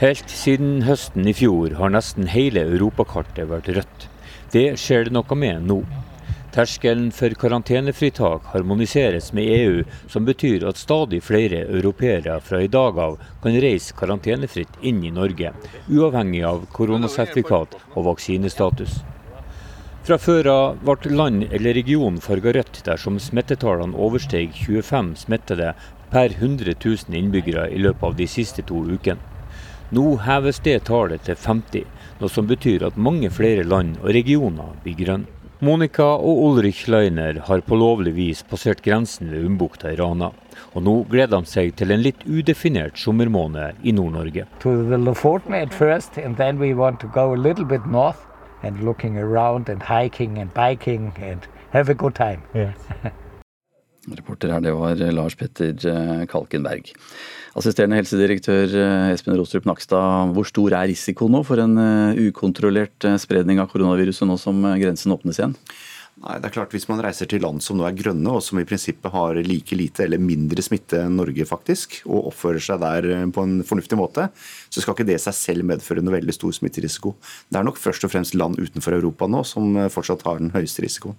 Helt siden høsten i fjor har nesten hele europakartet vært rødt. Det skjer det noe med nå. Terskelen for karantenefritak harmoniseres med EU, som betyr at stadig flere europeere fra i dag av kan reise karantenefritt inn i Norge, uavhengig av koronasertifikat og vaksinestatus. Fra før av ble land eller region farga rødt dersom smittetallene oversteg 25 smittede per 100 000 innbyggere i løpet av de siste to ukene. Nå heves det tallet til 50, noe som betyr at mange flere land og regioner blir grønne. Monica og Ulrich Leiner har på lovlig vis passert grensen ved Umbukta i Rana. Og nå gleder de seg til en litt udefinert sommermåned i Nord-Norge. Reporter her, det var Lars Petter eh, Kalkenberg. Assisterende helsedirektør eh, Espen Rostrup Nakstad, hvor stor er risikoen nå for en eh, ukontrollert eh, spredning av koronaviruset nå som grensen åpnes igjen? Nei, det er klart Hvis man reiser til land som nå er grønne, og som i prinsippet har like lite eller mindre smitte enn Norge, faktisk, og oppfører seg der på en fornuftig måte, så skal ikke det seg selv medføre noe veldig stor smitterisiko. Det er nok først og fremst land utenfor Europa nå som fortsatt har den høyeste risikoen.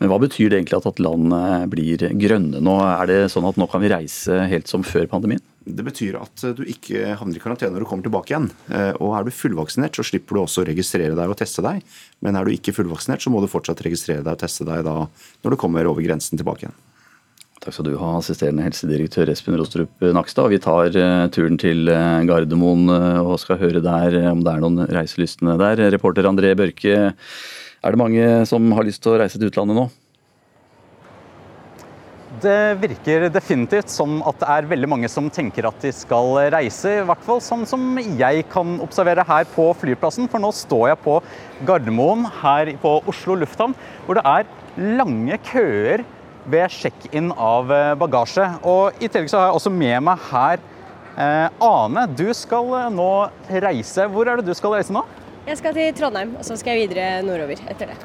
Men hva betyr det egentlig at landet blir grønne nå? Er det sånn at nå kan vi reise helt som før pandemien? Det betyr at du ikke havner i karantene når du kommer tilbake igjen. Eh, og er du fullvaksinert, så slipper du også å registrere deg og teste deg. Men er du ikke fullvaksinert, så må du fortsatt registrere deg og teste deg da når du kommer over grensen tilbake igjen. Takk skal du ha, assisterende helsedirektør Espen Rostrup Nakstad. Vi tar uh, turen til uh, Gardermoen og skal høre der om det er noen reiselystne der. Reporter André Børke, er det mange som har lyst til å reise til utlandet nå? Det virker definitivt som at det er veldig mange som tenker at de skal reise. I hvert fall sånn som jeg kan observere her på flyplassen. For nå står jeg på Gardermoen her på Oslo lufthavn, hvor det er lange køer ved sjekk-in av eh, bagasje. Og I tillegg så har jeg også med meg her eh, Ane. Du skal eh, nå reise. Hvor er det du skal reise nå? Jeg skal til Trondheim, og så skal jeg videre nordover etter det.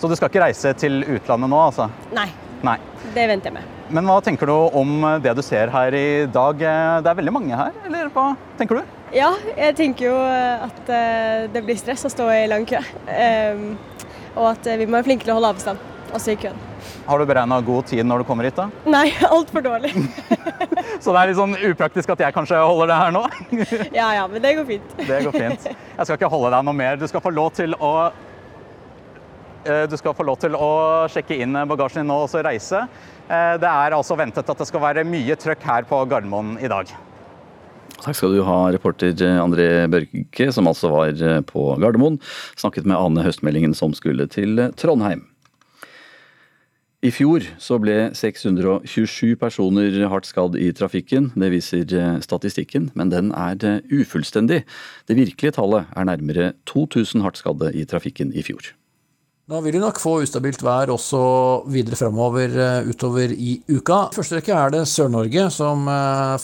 Så du skal ikke reise til utlandet nå, altså? Nei. Nei. Det venter jeg med. Men hva tenker du om det du ser her i dag? Det er veldig mange her, eller hva tenker du? Ja, jeg tenker jo at det blir stress å stå i lang kø. Ehm, og at vi må være flinke til å holde avstand, også i køen. Har du beregna god tid når du kommer hit, da? Nei, altfor dårlig. Så det er litt sånn upraktisk at jeg kanskje holder det her nå? ja ja, men det går fint. det går fint. Jeg skal ikke holde deg noe mer. Du skal få lov til å du skal få lov til å sjekke inn bagasjen din nå og så reise. Det er altså ventet at det skal være mye trøkk her på Gardermoen i dag. Takk skal du ha, reporter André Børke, som altså var på Gardermoen. Snakket med Ane Høstmeldingen som skulle til Trondheim. I fjor så ble 627 personer hardt skadd i trafikken. Det viser eh, statistikken, men den er eh, ufullstendig. Det virkelige tallet er nærmere 2000 hardt skadde i trafikken i fjor. Da vil vi nok få ustabilt vær også videre framover eh, utover i uka. I Første rekke er det Sør-Norge som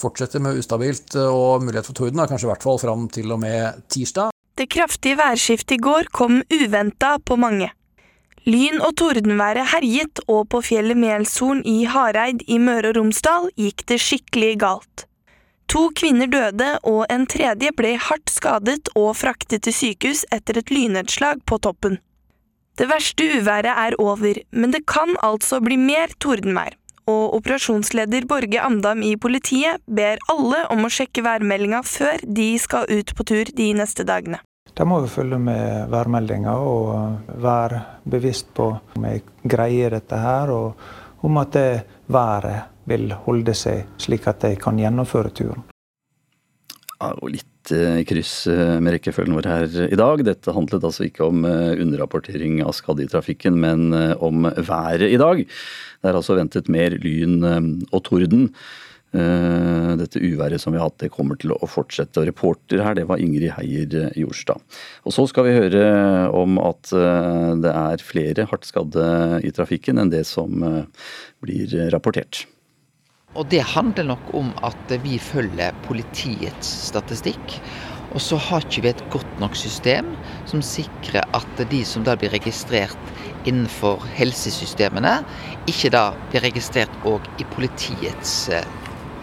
fortsetter med ustabilt og mulighet for torden, kanskje i hvert fall fram til og med tirsdag. Det kraftige værskiftet i går kom uventa på mange. Lyn- og tordenværet herjet, og på fjellet Melshorn i Hareid i Møre og Romsdal gikk det skikkelig galt. To kvinner døde, og en tredje ble hardt skadet og fraktet til sykehus etter et lynnedslag på toppen. Det verste uværet er over, men det kan altså bli mer tordenvær. Og operasjonsleder Borge Amdam i politiet ber alle om å sjekke værmeldinga før de skal ut på tur de neste dagene. Da må vi følge med værmeldinga og være bevisst på om jeg greier dette her, og om at det været vil holde seg slik at jeg kan gjennomføre turen. Ja, og litt eh, kryss eh, med rekkefølgen vår her i dag. Dette handlet altså ikke om eh, underrapportering av skadde i trafikken, men om været i dag. Det er altså ventet mer lyn og torden. Eh, dette uværet som vi har hatt, det kommer til å fortsette. Og reporter her, det var Ingrid Heier Jorstad. Og så skal vi høre om at eh, det er flere hardt skadde i trafikken enn det som eh, blir rapportert. Og det handler nok om at vi følger politiets statistikk. Og så har ikke vi et godt nok system som sikrer at de som da blir registrert innenfor helsesystemene, ikke da blir registrert òg i politiets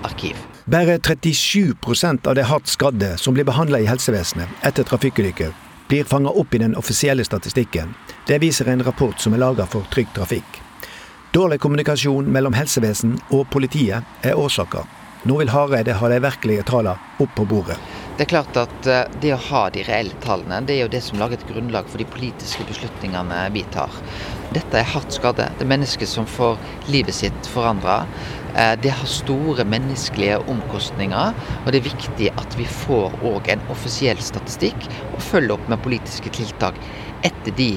arkiv. Bare 37% av de hardt skadde som blir behandla i helsevesenet etter trafikkulykker, blir fanga opp i den offisielle statistikken. Det viser en rapport som er laga for Trygg Trafikk. Dårlig kommunikasjon mellom helsevesen og politiet er årsaka. Nå vil Hareide ha de virkelige tallene opp på bordet. Det er klart at eh, det å ha de reelle tallene, det er jo det som lager et grunnlag for de politiske beslutningene vi tar. Dette er hardt skadde. Det er mennesker som får livet sitt forandra. Eh, det har store menneskelige omkostninger, og det er viktig at vi får òg en offisiell statistikk og følger opp med politiske tiltak etter de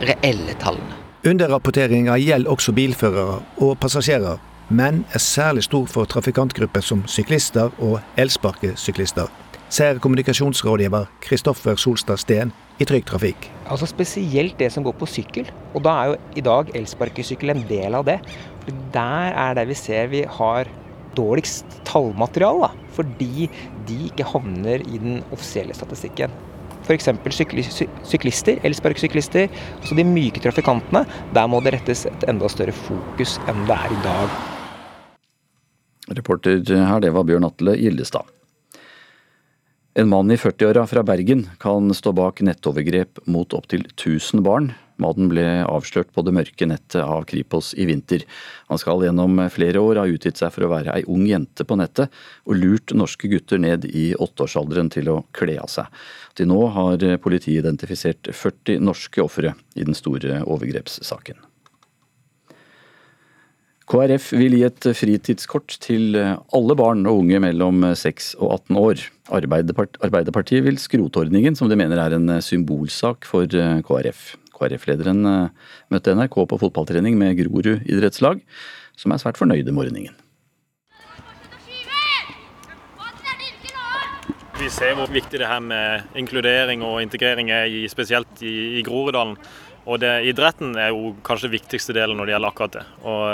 reelle tallene. Underrapporteringa gjelder også bilførere og passasjerer, men er særlig stor for trafikantgrupper som syklister og elsparkesyklister sier kommunikasjonsrådgiver Kristoffer Solstad Steen i Trygg Trafikk. Altså Spesielt det som går på sykkel. Og da er jo i dag elsparkesykkel en del av det. Der er det vi ser vi har dårligst tallmateriale. Fordi de ikke havner i den offisielle statistikken. F.eks. syklister, elsparkesyklister, altså de myke trafikantene. Der må det rettes et enda større fokus enn det er i dag. Reporter her, det var Bjørn Atle Gildestad. En mann i 40-åra fra Bergen kan stå bak nettovergrep mot opptil 1000 barn. Mannen ble avslørt på det mørke nettet av Kripos i vinter. Han skal gjennom flere år ha utgitt seg for å være ei ung jente på nettet, og lurt norske gutter ned i åtteårsalderen til å kle av seg. Til nå har politiet identifisert 40 norske ofre i den store overgrepssaken. KrF vil gi et fritidskort til alle barn og unge mellom 6 og 18 år. Arbeiderpartiet vil skrote ordningen, som de mener er en symbolsak for KrF. KrF-lederen møtte NRK på fotballtrening med Grorud idrettslag, som er svært fornøyde med ordningen. Vi ser hvor viktig det her med inkludering og integrering er, spesielt i, i Groruddalen. Og det, Idretten er jo kanskje viktigste delen når det gjelder akkurat det. Og,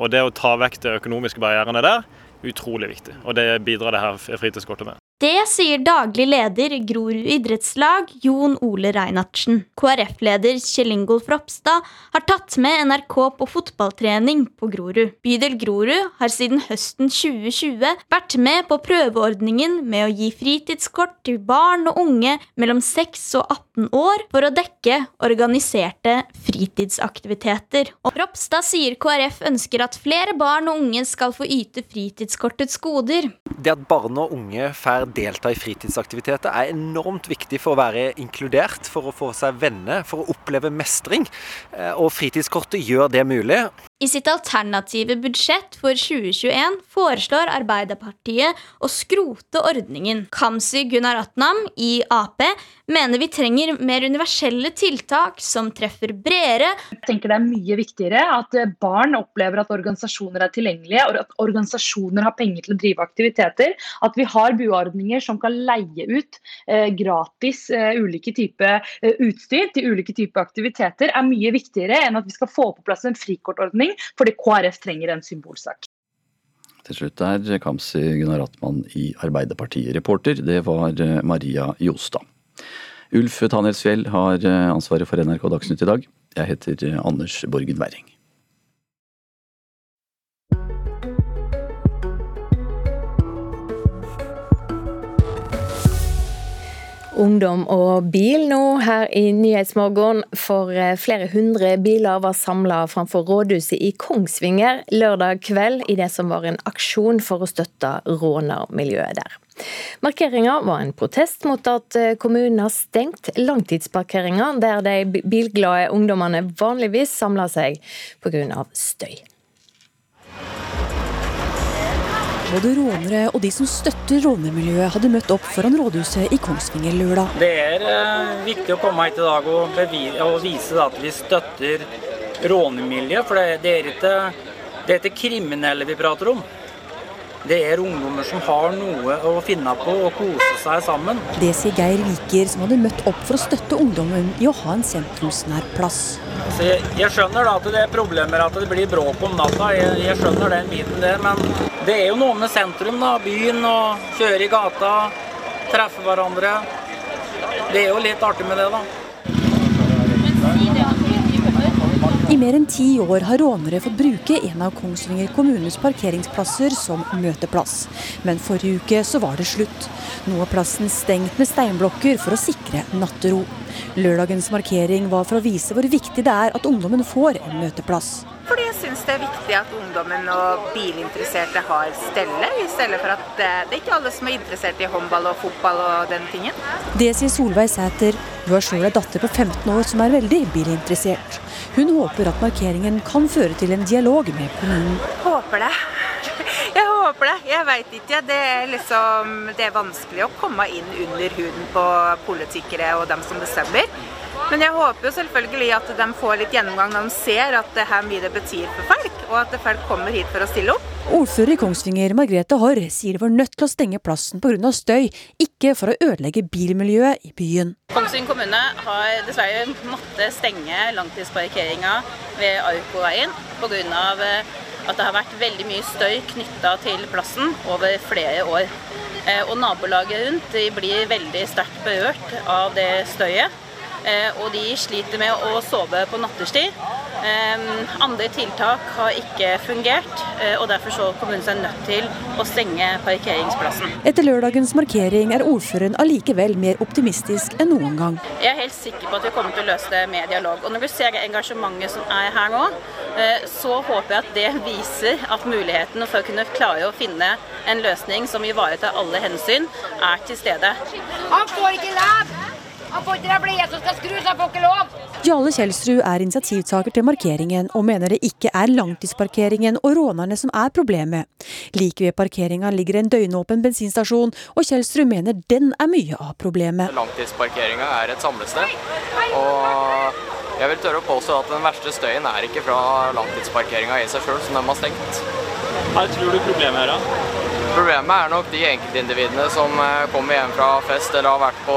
og det å ta vekk de økonomiske barrierene der, utrolig viktig. Og det bidrar det her fritidskortet med. Det sier daglig leder Grorud idrettslag, Jon Ole Reinertsen. KrF-leder Kjell Ingolf Ropstad har tatt med NRK på fotballtrening på Grorud. Bydel Grorud har siden høsten 2020 vært med på prøveordningen med å gi fritidskort til barn og unge mellom 6 og 18 år for å dekke organiserte fritidsaktiviteter. Og Ropstad sier KrF ønsker at flere barn og unge skal få yte fritidskortets goder. Det at barn og unge får delta i fritidsaktiviteter er enormt viktig for å være inkludert, for å få seg venner, for å oppleve mestring. Eh, og fritidskortet gjør det mulig. I sitt alternative budsjett for 2021 foreslår Arbeiderpartiet å skrote ordningen. Kamzy Gunaratnam i Ap mener vi trenger mer universelle tiltak som treffer bredere. Jeg tenker Det er mye viktigere at barn opplever at organisasjoner er tilgjengelige, og at organisasjoner har penger til å drive aktiviteter. At vi har buordninger som kan leie ut eh, gratis eh, ulike typer eh, utstyr til ulike typer aktiviteter, er mye viktigere enn at vi skal få på plass en frikortordning fordi KrF trenger en symbolsak. Til slutt er Kamzy Gunnar Atman i Arbeiderpartiet. Reporter, det var eh, Maria Jostad. Ulf Tanelsfjell har eh, ansvaret for NRK Dagsnytt i dag. Jeg heter eh, Anders Borgen Werring. Ungdom og bil nå her i Nyhetsmorgen, for eh, flere hundre biler var samla framfor rådhuset i Kongsvinger lørdag kveld i det som var en aksjon for å støtte rånermiljøet der. Markeringa var en protest mot at eh, kommunen har stengt langtidsparkeringa der de bilglade ungdommene vanligvis samler seg pga. støy. Både rånere og de som støtter rånermiljøet, hadde møtt opp foran rådhuset i Kongsvinger lørdag. Det er eh, viktig å komme hit i dag og, og vise at vi støtter rånermiljøet. For det, det, er ikke, det er ikke kriminelle vi prater om. Det er ungdommer som har noe å finne på og kose seg sammen. Det sier Geir Viker, som hadde møtt opp for å støtte ungdommen i å ha en sentrumsnær plass. Så jeg, jeg, skjønner da at det er problemer at det blir bråk om natta, jeg, jeg, skjønner den biten der. Men det er jo noe med sentrum, da. Byen og kjøre i gata, treffe hverandre. Det er jo litt artig med det, da. I mer enn ti år har rånere fått bruke en av Kongsvinger kommunes parkeringsplasser som møteplass. Men forrige uke så var det slutt. Nå er plassen stengt med steinblokker for å sikre nattero. Lørdagens markering var for å vise hvor viktig det er at ungdommen får en møteplass. Fordi jeg syns det er viktig at ungdommen og bilinteresserte har stelle, i stedet for at det, er ikke alle som er interessert i håndball og fotball og den tingen. Det sier Solveig Sæter. Hun har sjøl ei datter på 15 år som er veldig bilinteressert. Hun håper at markeringen kan føre til en dialog med kommunen. Håper det. Jeg håper det. Jeg veit ikke. Det er, liksom, det er vanskelig å komme inn under huden på politikere og dem som bestemmer. Men jeg håper jo selvfølgelig at de får litt gjennomgang når de ser at det her mye det betyr for folk, og at folk kommer hit for å stille opp. Ordfører i Kongsvinger, Margrethe Haarr, sier de var nødt til å stenge plassen pga. støy, ikke for å ødelegge bilmiljøet i byen. Kongsvinger kommune har dessverre måttet stenge langtidsparkeringa ved Arkoveien pga. Eh, at det har vært veldig mye støy knytta til plassen over flere år. Eh, og nabolaget rundt blir veldig sterkt berørt av det støyet. Eh, og de sliter med å sove på nattestid. Andre tiltak har ikke fungert, eh, og derfor så kommunen seg nødt til å stenge parkeringsplassen. Etter lørdagens markering er ordføreren allikevel mer optimistisk enn noen gang. Jeg er helt sikker på at vi kommer til å løse det med dialog. Og når du ser engasjementet som er her nå, eh, så håper jeg at det viser at muligheten for å kunne klare å finne en løsning som ivaretar alle hensyn, er til stede. Han får ikke lov! Han får ikke jeg som skal skrus, han får ikke lov! Jarle Kjelsrud er initiativtaker til markeringen, og mener det ikke er langtidsparkeringen og rånerne som er problemet. Like ved parkeringa ligger en døgnåpen bensinstasjon, og Kjelsrud mener den er mye av problemet. Langtidsparkeringa er et samlested, og jeg vil tørre å påstå at den verste støyen er ikke fra langtidsparkeringa i seg sjøl, som de har stengt. Hva tror du problemet er da? Problemet er nok de enkeltindividene som eh, kommer hjem fra fest eller har vært på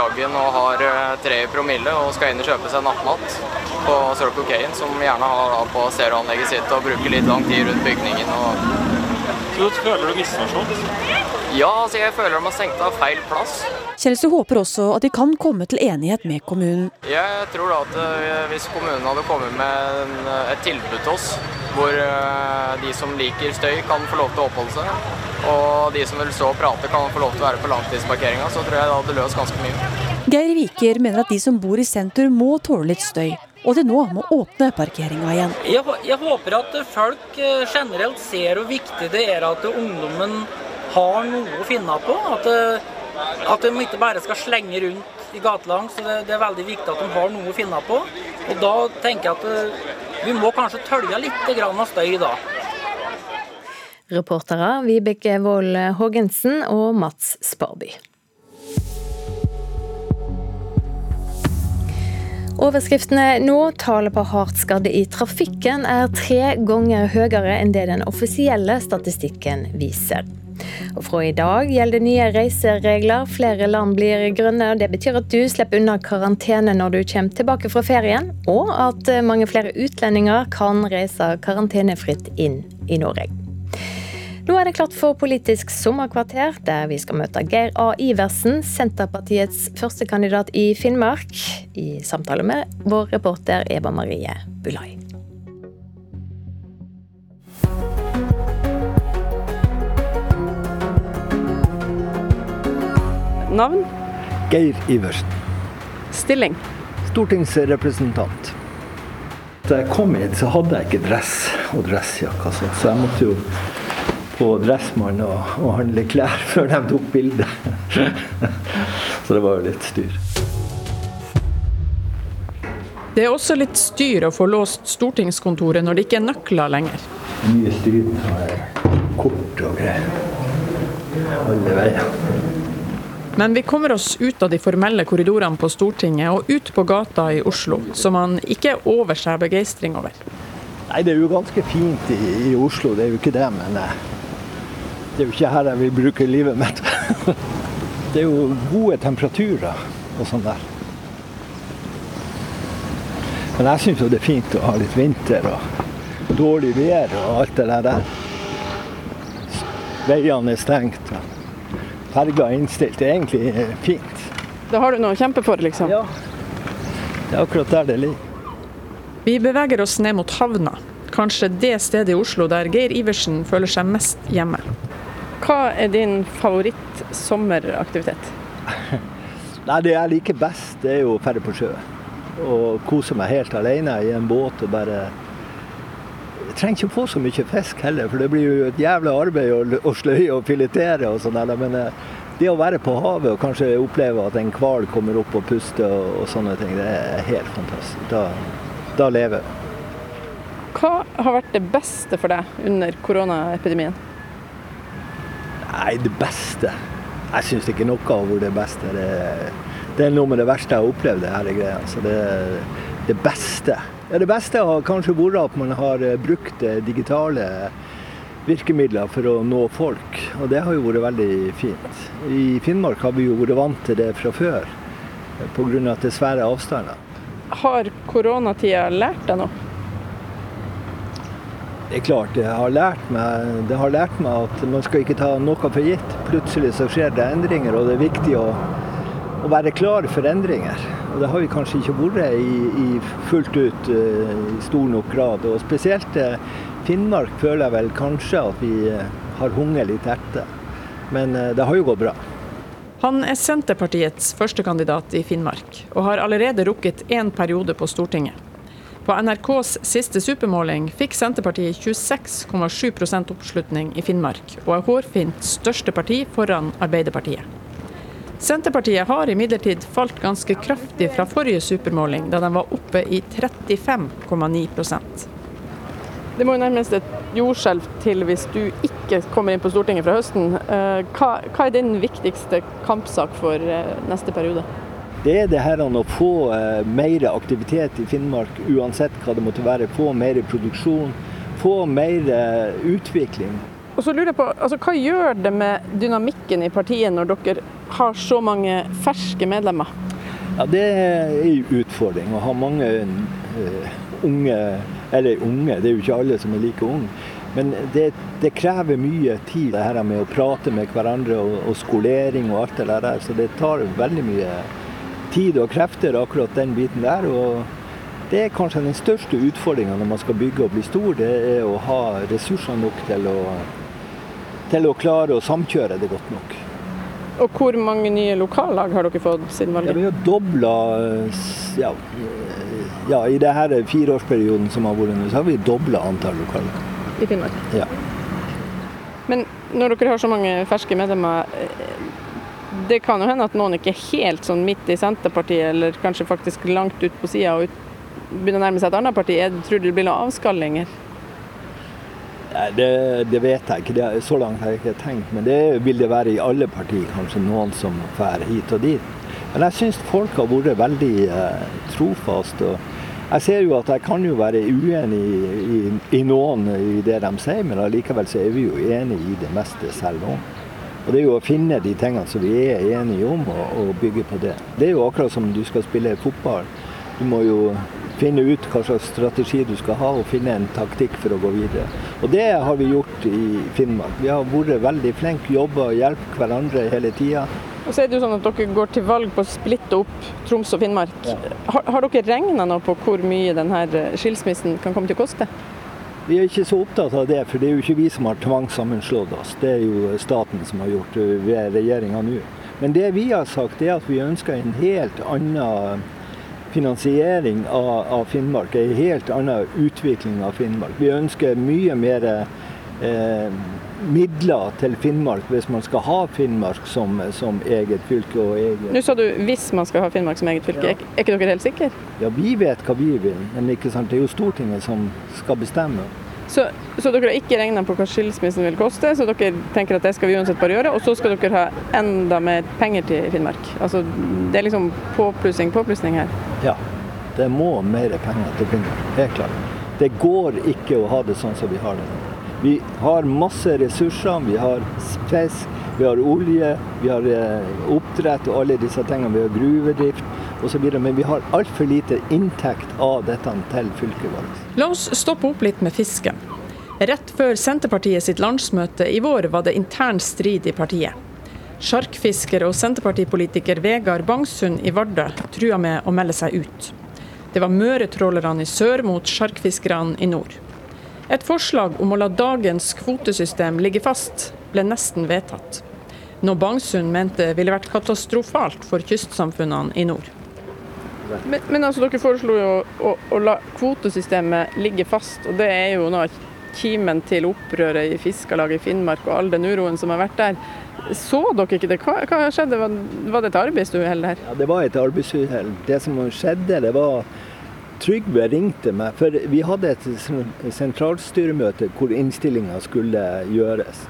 raggen og har eh, tre i promille og skal inn og kjøpe seg nattmat på Circle K, som gjerne har på stereoanlegget sitt og bruker litt lang tid rundt bygningen. Og... Så du føler du misforstått? Ja, altså jeg føler de har stengt av feil plass. Kjelsrud håper også at de kan komme til enighet med kommunen. Jeg tror da at eh, hvis kommunen hadde kommet med et tilbud til oss, hvor de som liker støy kan få lov til å oppholde seg, og de som vil stå og prate kan få lov til å være på langtidsparkeringa, så tror jeg det hadde løst ganske mye. Geir Viker mener at de som bor i sentrum må tåle litt støy, og de nå må åpne parkeringa igjen. Jeg, jeg, håper at folk eh, generelt ser hvor viktig det er at ungdommen har noe å finne på. At, eh, at de ikke bare skal slenge rundt i gatelangs. Det, det, er veldig viktig at de har noe å finne på. Og da tenker jeg at eh, vi må kanskje tølge litt av støy da. Reportere Vibeke Wold Haagensen og Mats Sparby. Overskriftene nå tallet på hardt skadde i trafikken er tre ganger høyere enn det den offisielle statistikken viser. Og Fra i dag gjelder nye reiseregler. Flere land blir grønne. Det betyr at du slipper unna karantene når du kommer tilbake fra ferien, og at mange flere utlendinger kan reise karantenefritt inn i Norge. Nå er det klart for Politisk sommerkvarter, der vi skal møte Geir A. Iversen, Senterpartiets førstekandidat i Finnmark, i samtale med vår reporter Eva Marie Bulai. Navn? Geir Iversen. Stilling? Stortingsrepresentant. Da jeg kom hit, så hadde jeg ikke dress og dressjakke, så jeg måtte jo på Dressmann og, og handle klær før de tok bilde. Så det var jo litt styr. Det er også litt styr å få låst stortingskontoret når det ikke er nøkler lenger. Mye styr med kort og greier. Alle veier. Men vi kommer oss ut av de formelle korridorene på Stortinget og ut på gata i Oslo, som man ikke er over seg begeistring over. Nei, Det er jo ganske fint i, i Oslo, det er jo ikke det. Men eh, det er jo ikke her jeg vil bruke livet mitt. Det er jo gode temperaturer og sånn der. Men jeg syns jo det er fint å ha litt vinter og dårlig vær og alt det der. Veiene er stengt. Ferga er innstilt. Det er egentlig fint. Da har du noe å kjempe for, liksom? Ja. Det er akkurat der det ligger. Vi beveger oss ned mot havna. Kanskje det stedet i Oslo der Geir Iversen føler seg mest hjemme. Hva er din favoritt-sommeraktivitet? Nei, Det jeg liker best, det er jo å dra på sjø. Og kose meg helt alene i en båt og bare trenger ikke få så mye fisk heller, for det blir jo et jævla arbeid å, å sløye og filetere og sånn. Men eh, det å være på havet og kanskje oppleve at en hval kommer opp og puster og, og, sånne ting, det er helt fantastisk. Da, da lever jeg. Hva har vært det beste for deg under koronaepidemien? Nei, det beste Jeg syns ikke noe har vært det beste. Det, det, er noe med det verste jeg har opplevd, det her greia. Så det, det beste ja, Det beste har kanskje vært at man har eh, brukt eh, digitale virkemidler for å nå folk. Og det har jo vært veldig fint. I Finnmark har vi jo vært vant til det fra før, pga. at det er svære avstander. Har koronatida lært deg noe? Det er klart, det har, lært meg, det har lært meg at man skal ikke ta noe for gitt. Plutselig så skjer det endringer, og det er viktig å, å være klar for endringer. Og det har vi kanskje ikke vært i, i fullt ut uh, i stor nok grad. Og spesielt uh, Finnmark føler jeg vel kanskje at vi uh, har hunget litt etter. Men det har jo gått bra. Han er Senterpartiets førstekandidat i Finnmark, og har allerede rukket én periode på Stortinget. På NRKs siste supermåling fikk Senterpartiet 26,7% oppslutning i Finnmark, og er hårfint største parti foran Arbeiderpartiet. Senterpartiet har imidlertid falt ganske kraftig fra forrige supermåling, da de var oppe i 35,9% Det må jo nærmest et jordskjelv til hvis du ikke kommer inn på Stortinget fra høsten. Eh, hva, hva er din viktigste kampsak for eh, neste periode? Det er det her å få eh, mer aktivitet i Finnmark, uansett hva det måtte være. Få mer produksjon, få mer utvikling. Og så lurer jeg på, altså, Hva gjør det med dynamikken i partiet når dere har så mange ferske medlemmer? Ja, Det er en utfordring å ha mange uh, unge Eller unge, det er jo ikke alle som er like unge. Men det, det, krever mye tid, det her med å prate med hverandre og, og, skolering og alt det der. Så det tar veldig mye tid og krefter, akkurat den biten der. og det er kanskje den største utfordringa når man skal bygge og bli stor, det er å ha ressurser nok til å til å klare å samkjøre det godt nok. Og hvor mange nye lokallag har dere fått siden valget? Ja, vi har dobla ja, ja, i denne fireårsperioden som har vært nå, så har vi dobla antall lokallag. I Finnmark? Ja. Men når dere har så mange ferske medlemmer, det kan jo hende at noen ikke er helt sånn midt i Senterpartiet, eller kanskje faktisk langt ut på sida og ut, begynner å nærme seg et annet parti. Jeg tror det blir noen avskallinger? Det, det, vet jeg ikke. Det, så langt har jeg ikke tenkt. Men det vil det være i alle partier. Kanskje noen som drar hit og dit. Men jeg syns folk har vært veldig eh, trofaste. Jeg ser jo at jeg kan jo være uenig i, i, i, noen i det de sier, men allikevel så er vi jo enige i det meste selv om. Og Det er jo å finne de tingene som vi er enige om, og, og bygge på det. Det er jo akkurat som du skal spille fotball. Du må jo finne ut hva slags strategi du skal ha, og finne en taktikk for å gå videre. Og Det har vi gjort i Finnmark. Vi har vært veldig flinke, jobba og hjulpet hverandre hele tida. Og så er det jo sånn at Dere går til valg på å splitte opp Troms og Finnmark. Ja. Har, har, dere regna nå på hvor mye denne skilsmissen kan komme til å koste? Vi er ikke så opptatt av det, for det er jo ikke vi som har tvangssammenslått oss. Det er jo staten som har gjort det ved regjeringa nå. Men det vi har sagt, er at vi ønsker en helt annen finansiering av, av Finnmark, en helt annen utvikling av Finnmark. Vi ønsker mye mer eh, midler til Finnmark hvis man skal ha Finnmark som, som eget fylke. og eget. Nå sa du 'hvis man skal ha Finnmark som eget fylke'. Ja. Er, ikke dere helt sikre? Ja, vi vet hva vi vil, men det er jo Stortinget som skal bestemme. Så, så, dere har ikke regna på hva skilsmissen vil koste, så dere tenker at det skal vi uansett bare gjøre. Og så skal dere ha enda mer penger til Finnmark. Altså, det er liksom påplussing, påplussing her. Ja, det må mer penger til Finnmark. Helt klart. Det går ikke å ha det sånn som vi har det. Vi har masse ressurser. Vi har fisk, vi har olje, vi har eh, oppdrett og alle disse tingene. Vi har gruvedrift osv. Men vi har altfor lite inntekt av dette til fylket vårt. La oss stoppe opp litt med fisken. Rett før Senterpartiet sitt landsmøte i vår var det intern strid i partiet. Sjarkfisker og senterpartipolitiker Vegard Bangsund i Vardø trua med å melde seg ut. Det var møretrålerne i sør mot sjarkfiskerne i nord. Et forslag om å la dagens kvotesystem ligge fast, ble nesten vedtatt. Noe Bangsund mente ville vært katastrofalt for kystsamfunnene i nord. Men, men altså, dere foreslo jo å, å, la kvotesystemet ligge fast, og det er jo noe kimen til opprøret i Fiskarlaget i Finnmark og all den uroen som har vært der. Så dere ikke det? Hva, hva skjedde? Var, var, det et arbeidsuhell her? Ja, det var et arbeidsuhell. Det som skjedde, det var Trygve ringte meg, for vi hadde et sentralstyremøte hvor innstillinga skulle gjøres.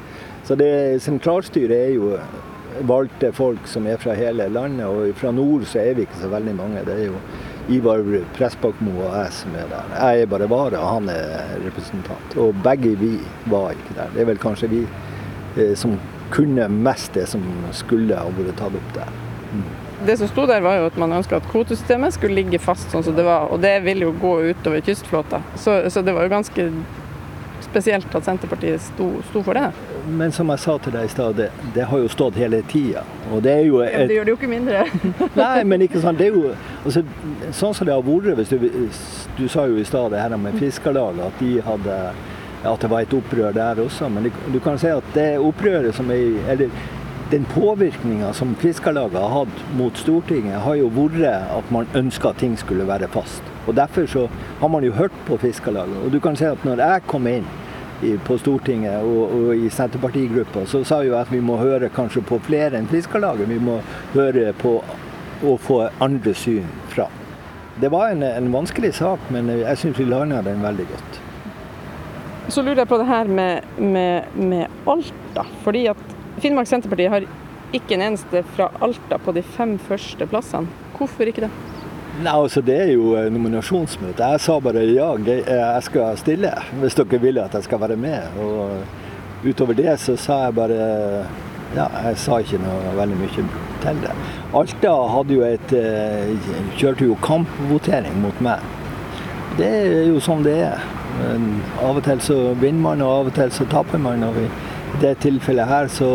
Så det sentralstyret er jo valgte folk som er fra hele landet. Og fra nord så er vi ikke så veldig mange. Det er jo Ivar Pressbakmo og jeg som er der. Jeg er bare vara, og han er representant. Og begge vi var ikke der. Det er vel kanskje vi eh, som kunne mest det som skulle ha vært tatt opp der. Mm. Det som sto der var jo at man ønska at kvotesystemet skulle ligge fast sånn som det var, og det vil jo gå utover kystflåta. Så, så det var jo ganske spesielt at Senterpartiet sto, sto for det. Men som jeg sa til deg i stad, det, det, har jo stått hele tida. Og det er jo et... ja, Det gjør det jo ikke mindre. Nei, men ikke sant. Det er jo altså, sånn som det har vært. Hvis du, du sa jo i stad det her med Fiskarlaget, at de hadde at det var et opprør der også. Men du kan si at det opprøret som er Eller den påvirkninga som Fiskarlaget har hatt mot Stortinget, har jo vært at man ønska at ting skulle være fast. Og Derfor så har man jo hørt på Fiskarlaget. Og du kan si at når jeg kom inn på Stortinget og, og i Senterpartigruppa, så sa jo at vi må høre kanskje på flere enn Fiskarlaget. Vi må høre på og få andre syn fra. Det var en, en vanskelig sak, men jeg syns vi landa den veldig godt. Så lurer jeg på det her med, med, med Alta. fordi at Finnmark Senterparti har ikke en eneste fra Alta på de fem første plassene. Hvorfor ikke det? Nei, altså Det er jo nominasjonsmøte. Jeg sa bare ja, jeg skal stille hvis dere vil at jeg skal være med. Og utover det så sa jeg bare ja, jeg sa ikke noe veldig mye til det. Alta hadde jo et eh, kjørte jo kampvotering mot meg. Det er jo sånn det er. Men av og til så vinner man, og av og til så taper man. og i det tilfellet her så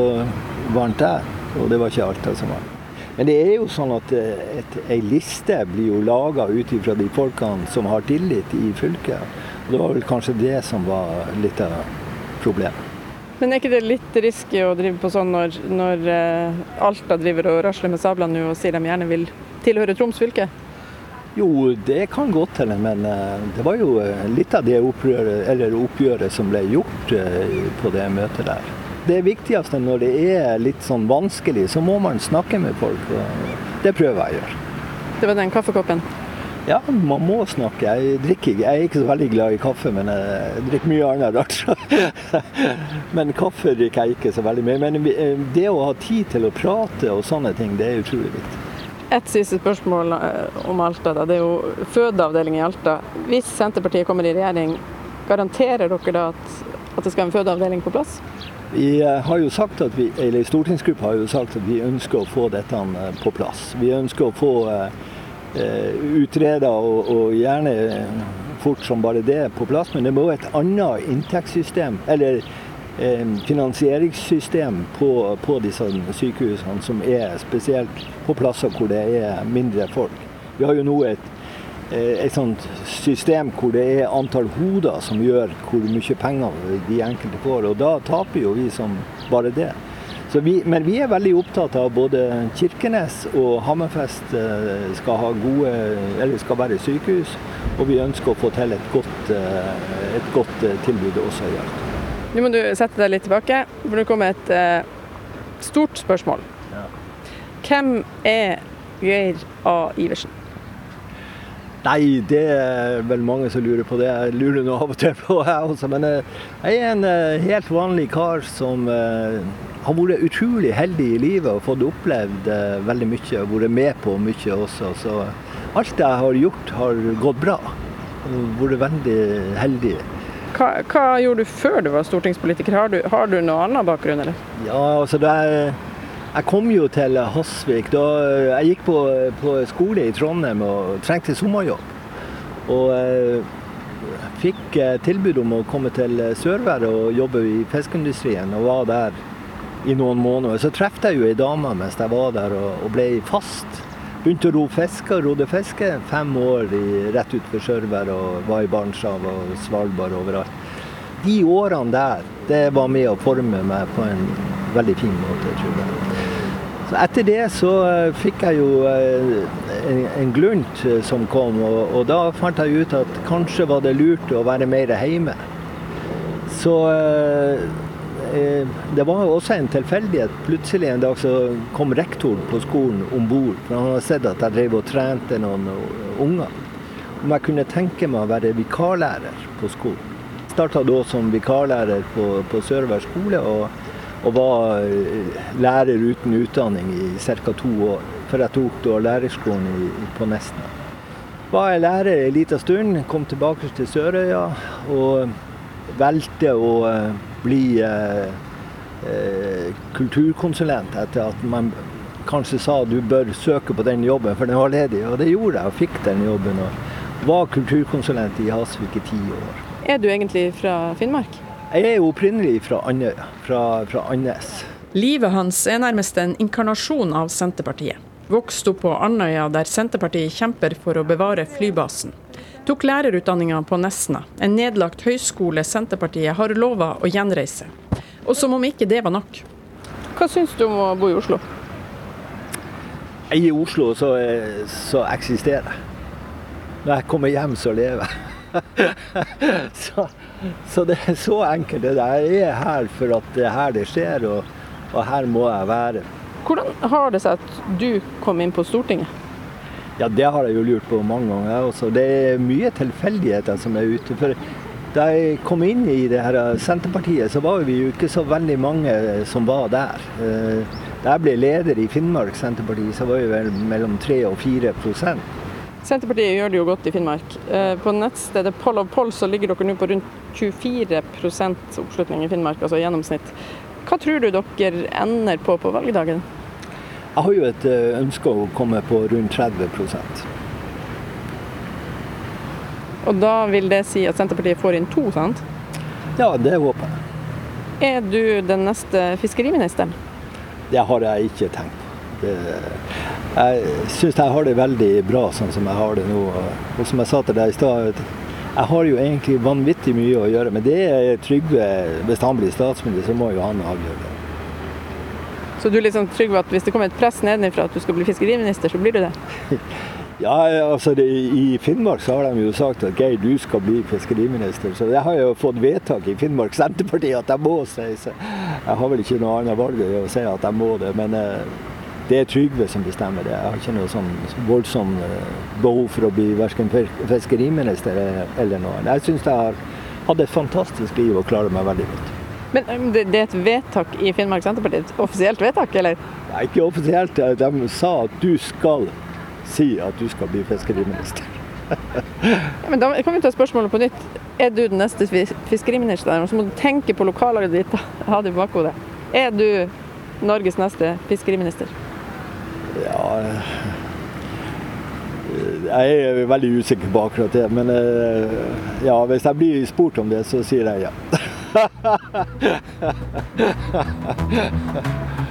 vant jeg, og det var ikke Alta som vant. Men det er jo sånn at eh, ei liste blir jo laga ut ifra de folkene som har tillit i fylket. Og Det var vel kanskje det som var litt av problemet. Men er ikke det litt risky å drive på sånn når, når uh, Alta driver og rasler med sablene og sier de gjerne vil tilhøre Troms fylke? Jo, det kan godt hende, men uh, det var jo litt av det oppgjøret, oppgjøret som ble gjort på det møtet der. Det viktigste når det er litt sånn vanskelig, så må man snakke med folk. og Det prøver jeg å gjøre. Det var den kaffekoppen? Ja, man må snakke. Jeg, drikker, jeg er ikke så veldig glad i kaffe, men jeg drikker mye annet rart. men kaffe drikker jeg ikke så veldig mye. Men det å ha tid til å prate og sånne ting, det er utrolig viktig. Et siste spørsmål eh, om Alta. Da. Det er jo fødeavdeling i Alta. Hvis Senterpartiet kommer i regjering, garanterer dere da at, at det skal en fødeavdeling på plass? Vi eh, har jo sagt at vi, eller Stortingsgruppa har jo sagt at vi ønsker å få dette eh, på plass. Vi ønsker å få eh, utreda og, og, gjerne fort som bare det på plass, men det må et annet inntektssystem, eller eh, finansieringssystem på, på disse sykehusene, som er spesielt på plasser hvor det er mindre folk. Vi har jo nå et Eh, et sånt system hvor det er antall hoder som gjør hvor mye penger de enkelte får. Og da taper jo vi som bare det. Vi, men vi er veldig opptatt av både Kirkenes og Hammerfest eh, skal, ha gode, eller skal være sykehus. Og vi ønsker å få til et godt, eh, et godt tilbud også i Alta. Nå må du sette deg litt tilbake, for det kommer et stort spørsmål. Ja. Hvem er Geir A. Iversen? Nei, det er vel mange som lurer på det. Jeg lurer nå av og til på, jeg også. Men eh, jeg er en eh, helt vanlig kar som eh, har vært utrolig heldig i livet og fått opplevd veldig mye. Og vært med på mye også. Så alt jeg har gjort, har gått bra. Vært veldig heldig. Hva, hva, gjorde du før du var stortingspolitiker? Har du, har du noe annen bakgrunn, eller? Ja, altså det er jeg kom jo til Hasvik da jeg gikk på, på skole i Trondheim og trengte sommerjobb. Og jeg eh, fikk eh, tilbud om å komme til Sørvær og jobbe i fiskeindustrien, og var der i noen måneder. Så traff jeg jo ei dame mens jeg var der og, og ble fast. Begynte å ro fiske og rodde fiske. Fem år i, rett utenfor Sørvær og var i Barentshavet og Svalbard overalt. De årene der, det var med å forme meg på en veldig fin måte, tror jeg. Så etter det så eh, fikk jeg jo eh, en, en glunt eh, som kom, og, og, da fant jeg ut at kanskje var det lurt å være mer hjemme. Så det var også en tilfeldighet. Plutselig en dag så kom rektoren på skolen om bord. For han hadde sett at jeg drev og trente noen unger. Om jeg kunne tenke meg å være vikarlærer på skolen. Starta da som vikarlærer på, på Sørvær skole. og og var eh, lærer uten utdanning i ca. to år. Før jeg tok da lærerskolen på Nesna. Var jeg lærer en liten stund, kom tilbake til Sørøya og valgte å eh, bli eh, eh, kulturkonsulent etter at man kanskje sa du bør søke på den jobben, for den var ledig. Og det gjorde jeg, og fikk den jobben. Og var kulturkonsulent i Hasvik i ti år. Er du egentlig fra Finnmark? Jeg er opprinnelig fra Andøya, fra, fra Andes. Livet hans er nærmest en inkarnasjon av Senterpartiet. Vokste opp på Andøya, der Senterpartiet kjemper for å bevare flybasen. Tok lærerutdanninga på Nesna, en nedlagt høyskole Senterpartiet har lova å gjenreise. Og som om ikke det var nok. Hva syns du om å bo i Oslo? I Oslo så, så eksisterer jeg. Når jeg kommer hjem, så lever jeg. så, så, det er så enkelt. Jeg er her for at det er her det skjer, og, og her må jeg være. Hvordan har det seg at du kom inn på Stortinget? Ja, Det har jeg jo lurt på mange ganger. Også. Det er mye tilfeldigheter som er ute. For da jeg kom inn i det her Senterpartiet, så var vi jo ikke så veldig mange som var der. Eh, da jeg ble leder i Finnmark Senterparti, så var vi vel mellom 3 og 4 prosent. Senterpartiet gjør det jo godt i Finnmark. Eh, på nettstedet Poll of Poll så ligger dere nå på rundt 24% oppslutning i Finnmark, altså i gjennomsnitt. Hva tror du dere ender på på valgdagen? Jeg har jo et eh, ønske å komme på rundt 30% Og da vil det si at Senterpartiet får inn to, sant? Ja, det håper jeg. Er du den neste fiskeriministeren? Det har jeg ikke tenkt på. Jeg syns jeg har det veldig bra sånn som jeg har det nå. Og som jeg sa til deg i stad, jeg har jo egentlig vanvittig mye å gjøre. Men det er Trygve Hvis han blir statsminister, så må jo han avgjøre det. Så du er liksom trygg på at hvis det kommer et press nedenfra at du skal bli fiskeriminister, så blir du det? Ja, altså det, I Finnmark så har de jo sagt at Geir, du skal bli fiskeriminister. Så jeg har jo fått vedtak i Finnmark Senterparti at jeg må si så Jeg har vel ikke noe annet valg å si at jeg må det. Men eh, det er Trygve som bestemmer det. Jeg har ikke noe sånn voldsom eh, behov for å bli verken fiskeriminister eller noe. Jeg syns jeg har hatt et fantastisk liv og klarer meg veldig godt. Men det er et vedtak i Finnmark Senterparti? Et offisielt vedtak, eller? Nei, ikke offisielt. De sa at du skal si at du skal bli fiskeriminister. ja, men da kan vi ta spørsmålet på nytt. Er du den neste fiskeriministeren? Så må du tenke på lokallaget ditt. Ha det i bakhodet. Er du Norges neste fiskeriminister? Ja Jeg er veldig usikker på akkurat det. Men eh, ja, hvis jeg blir spurt om det, så sier jeg ja.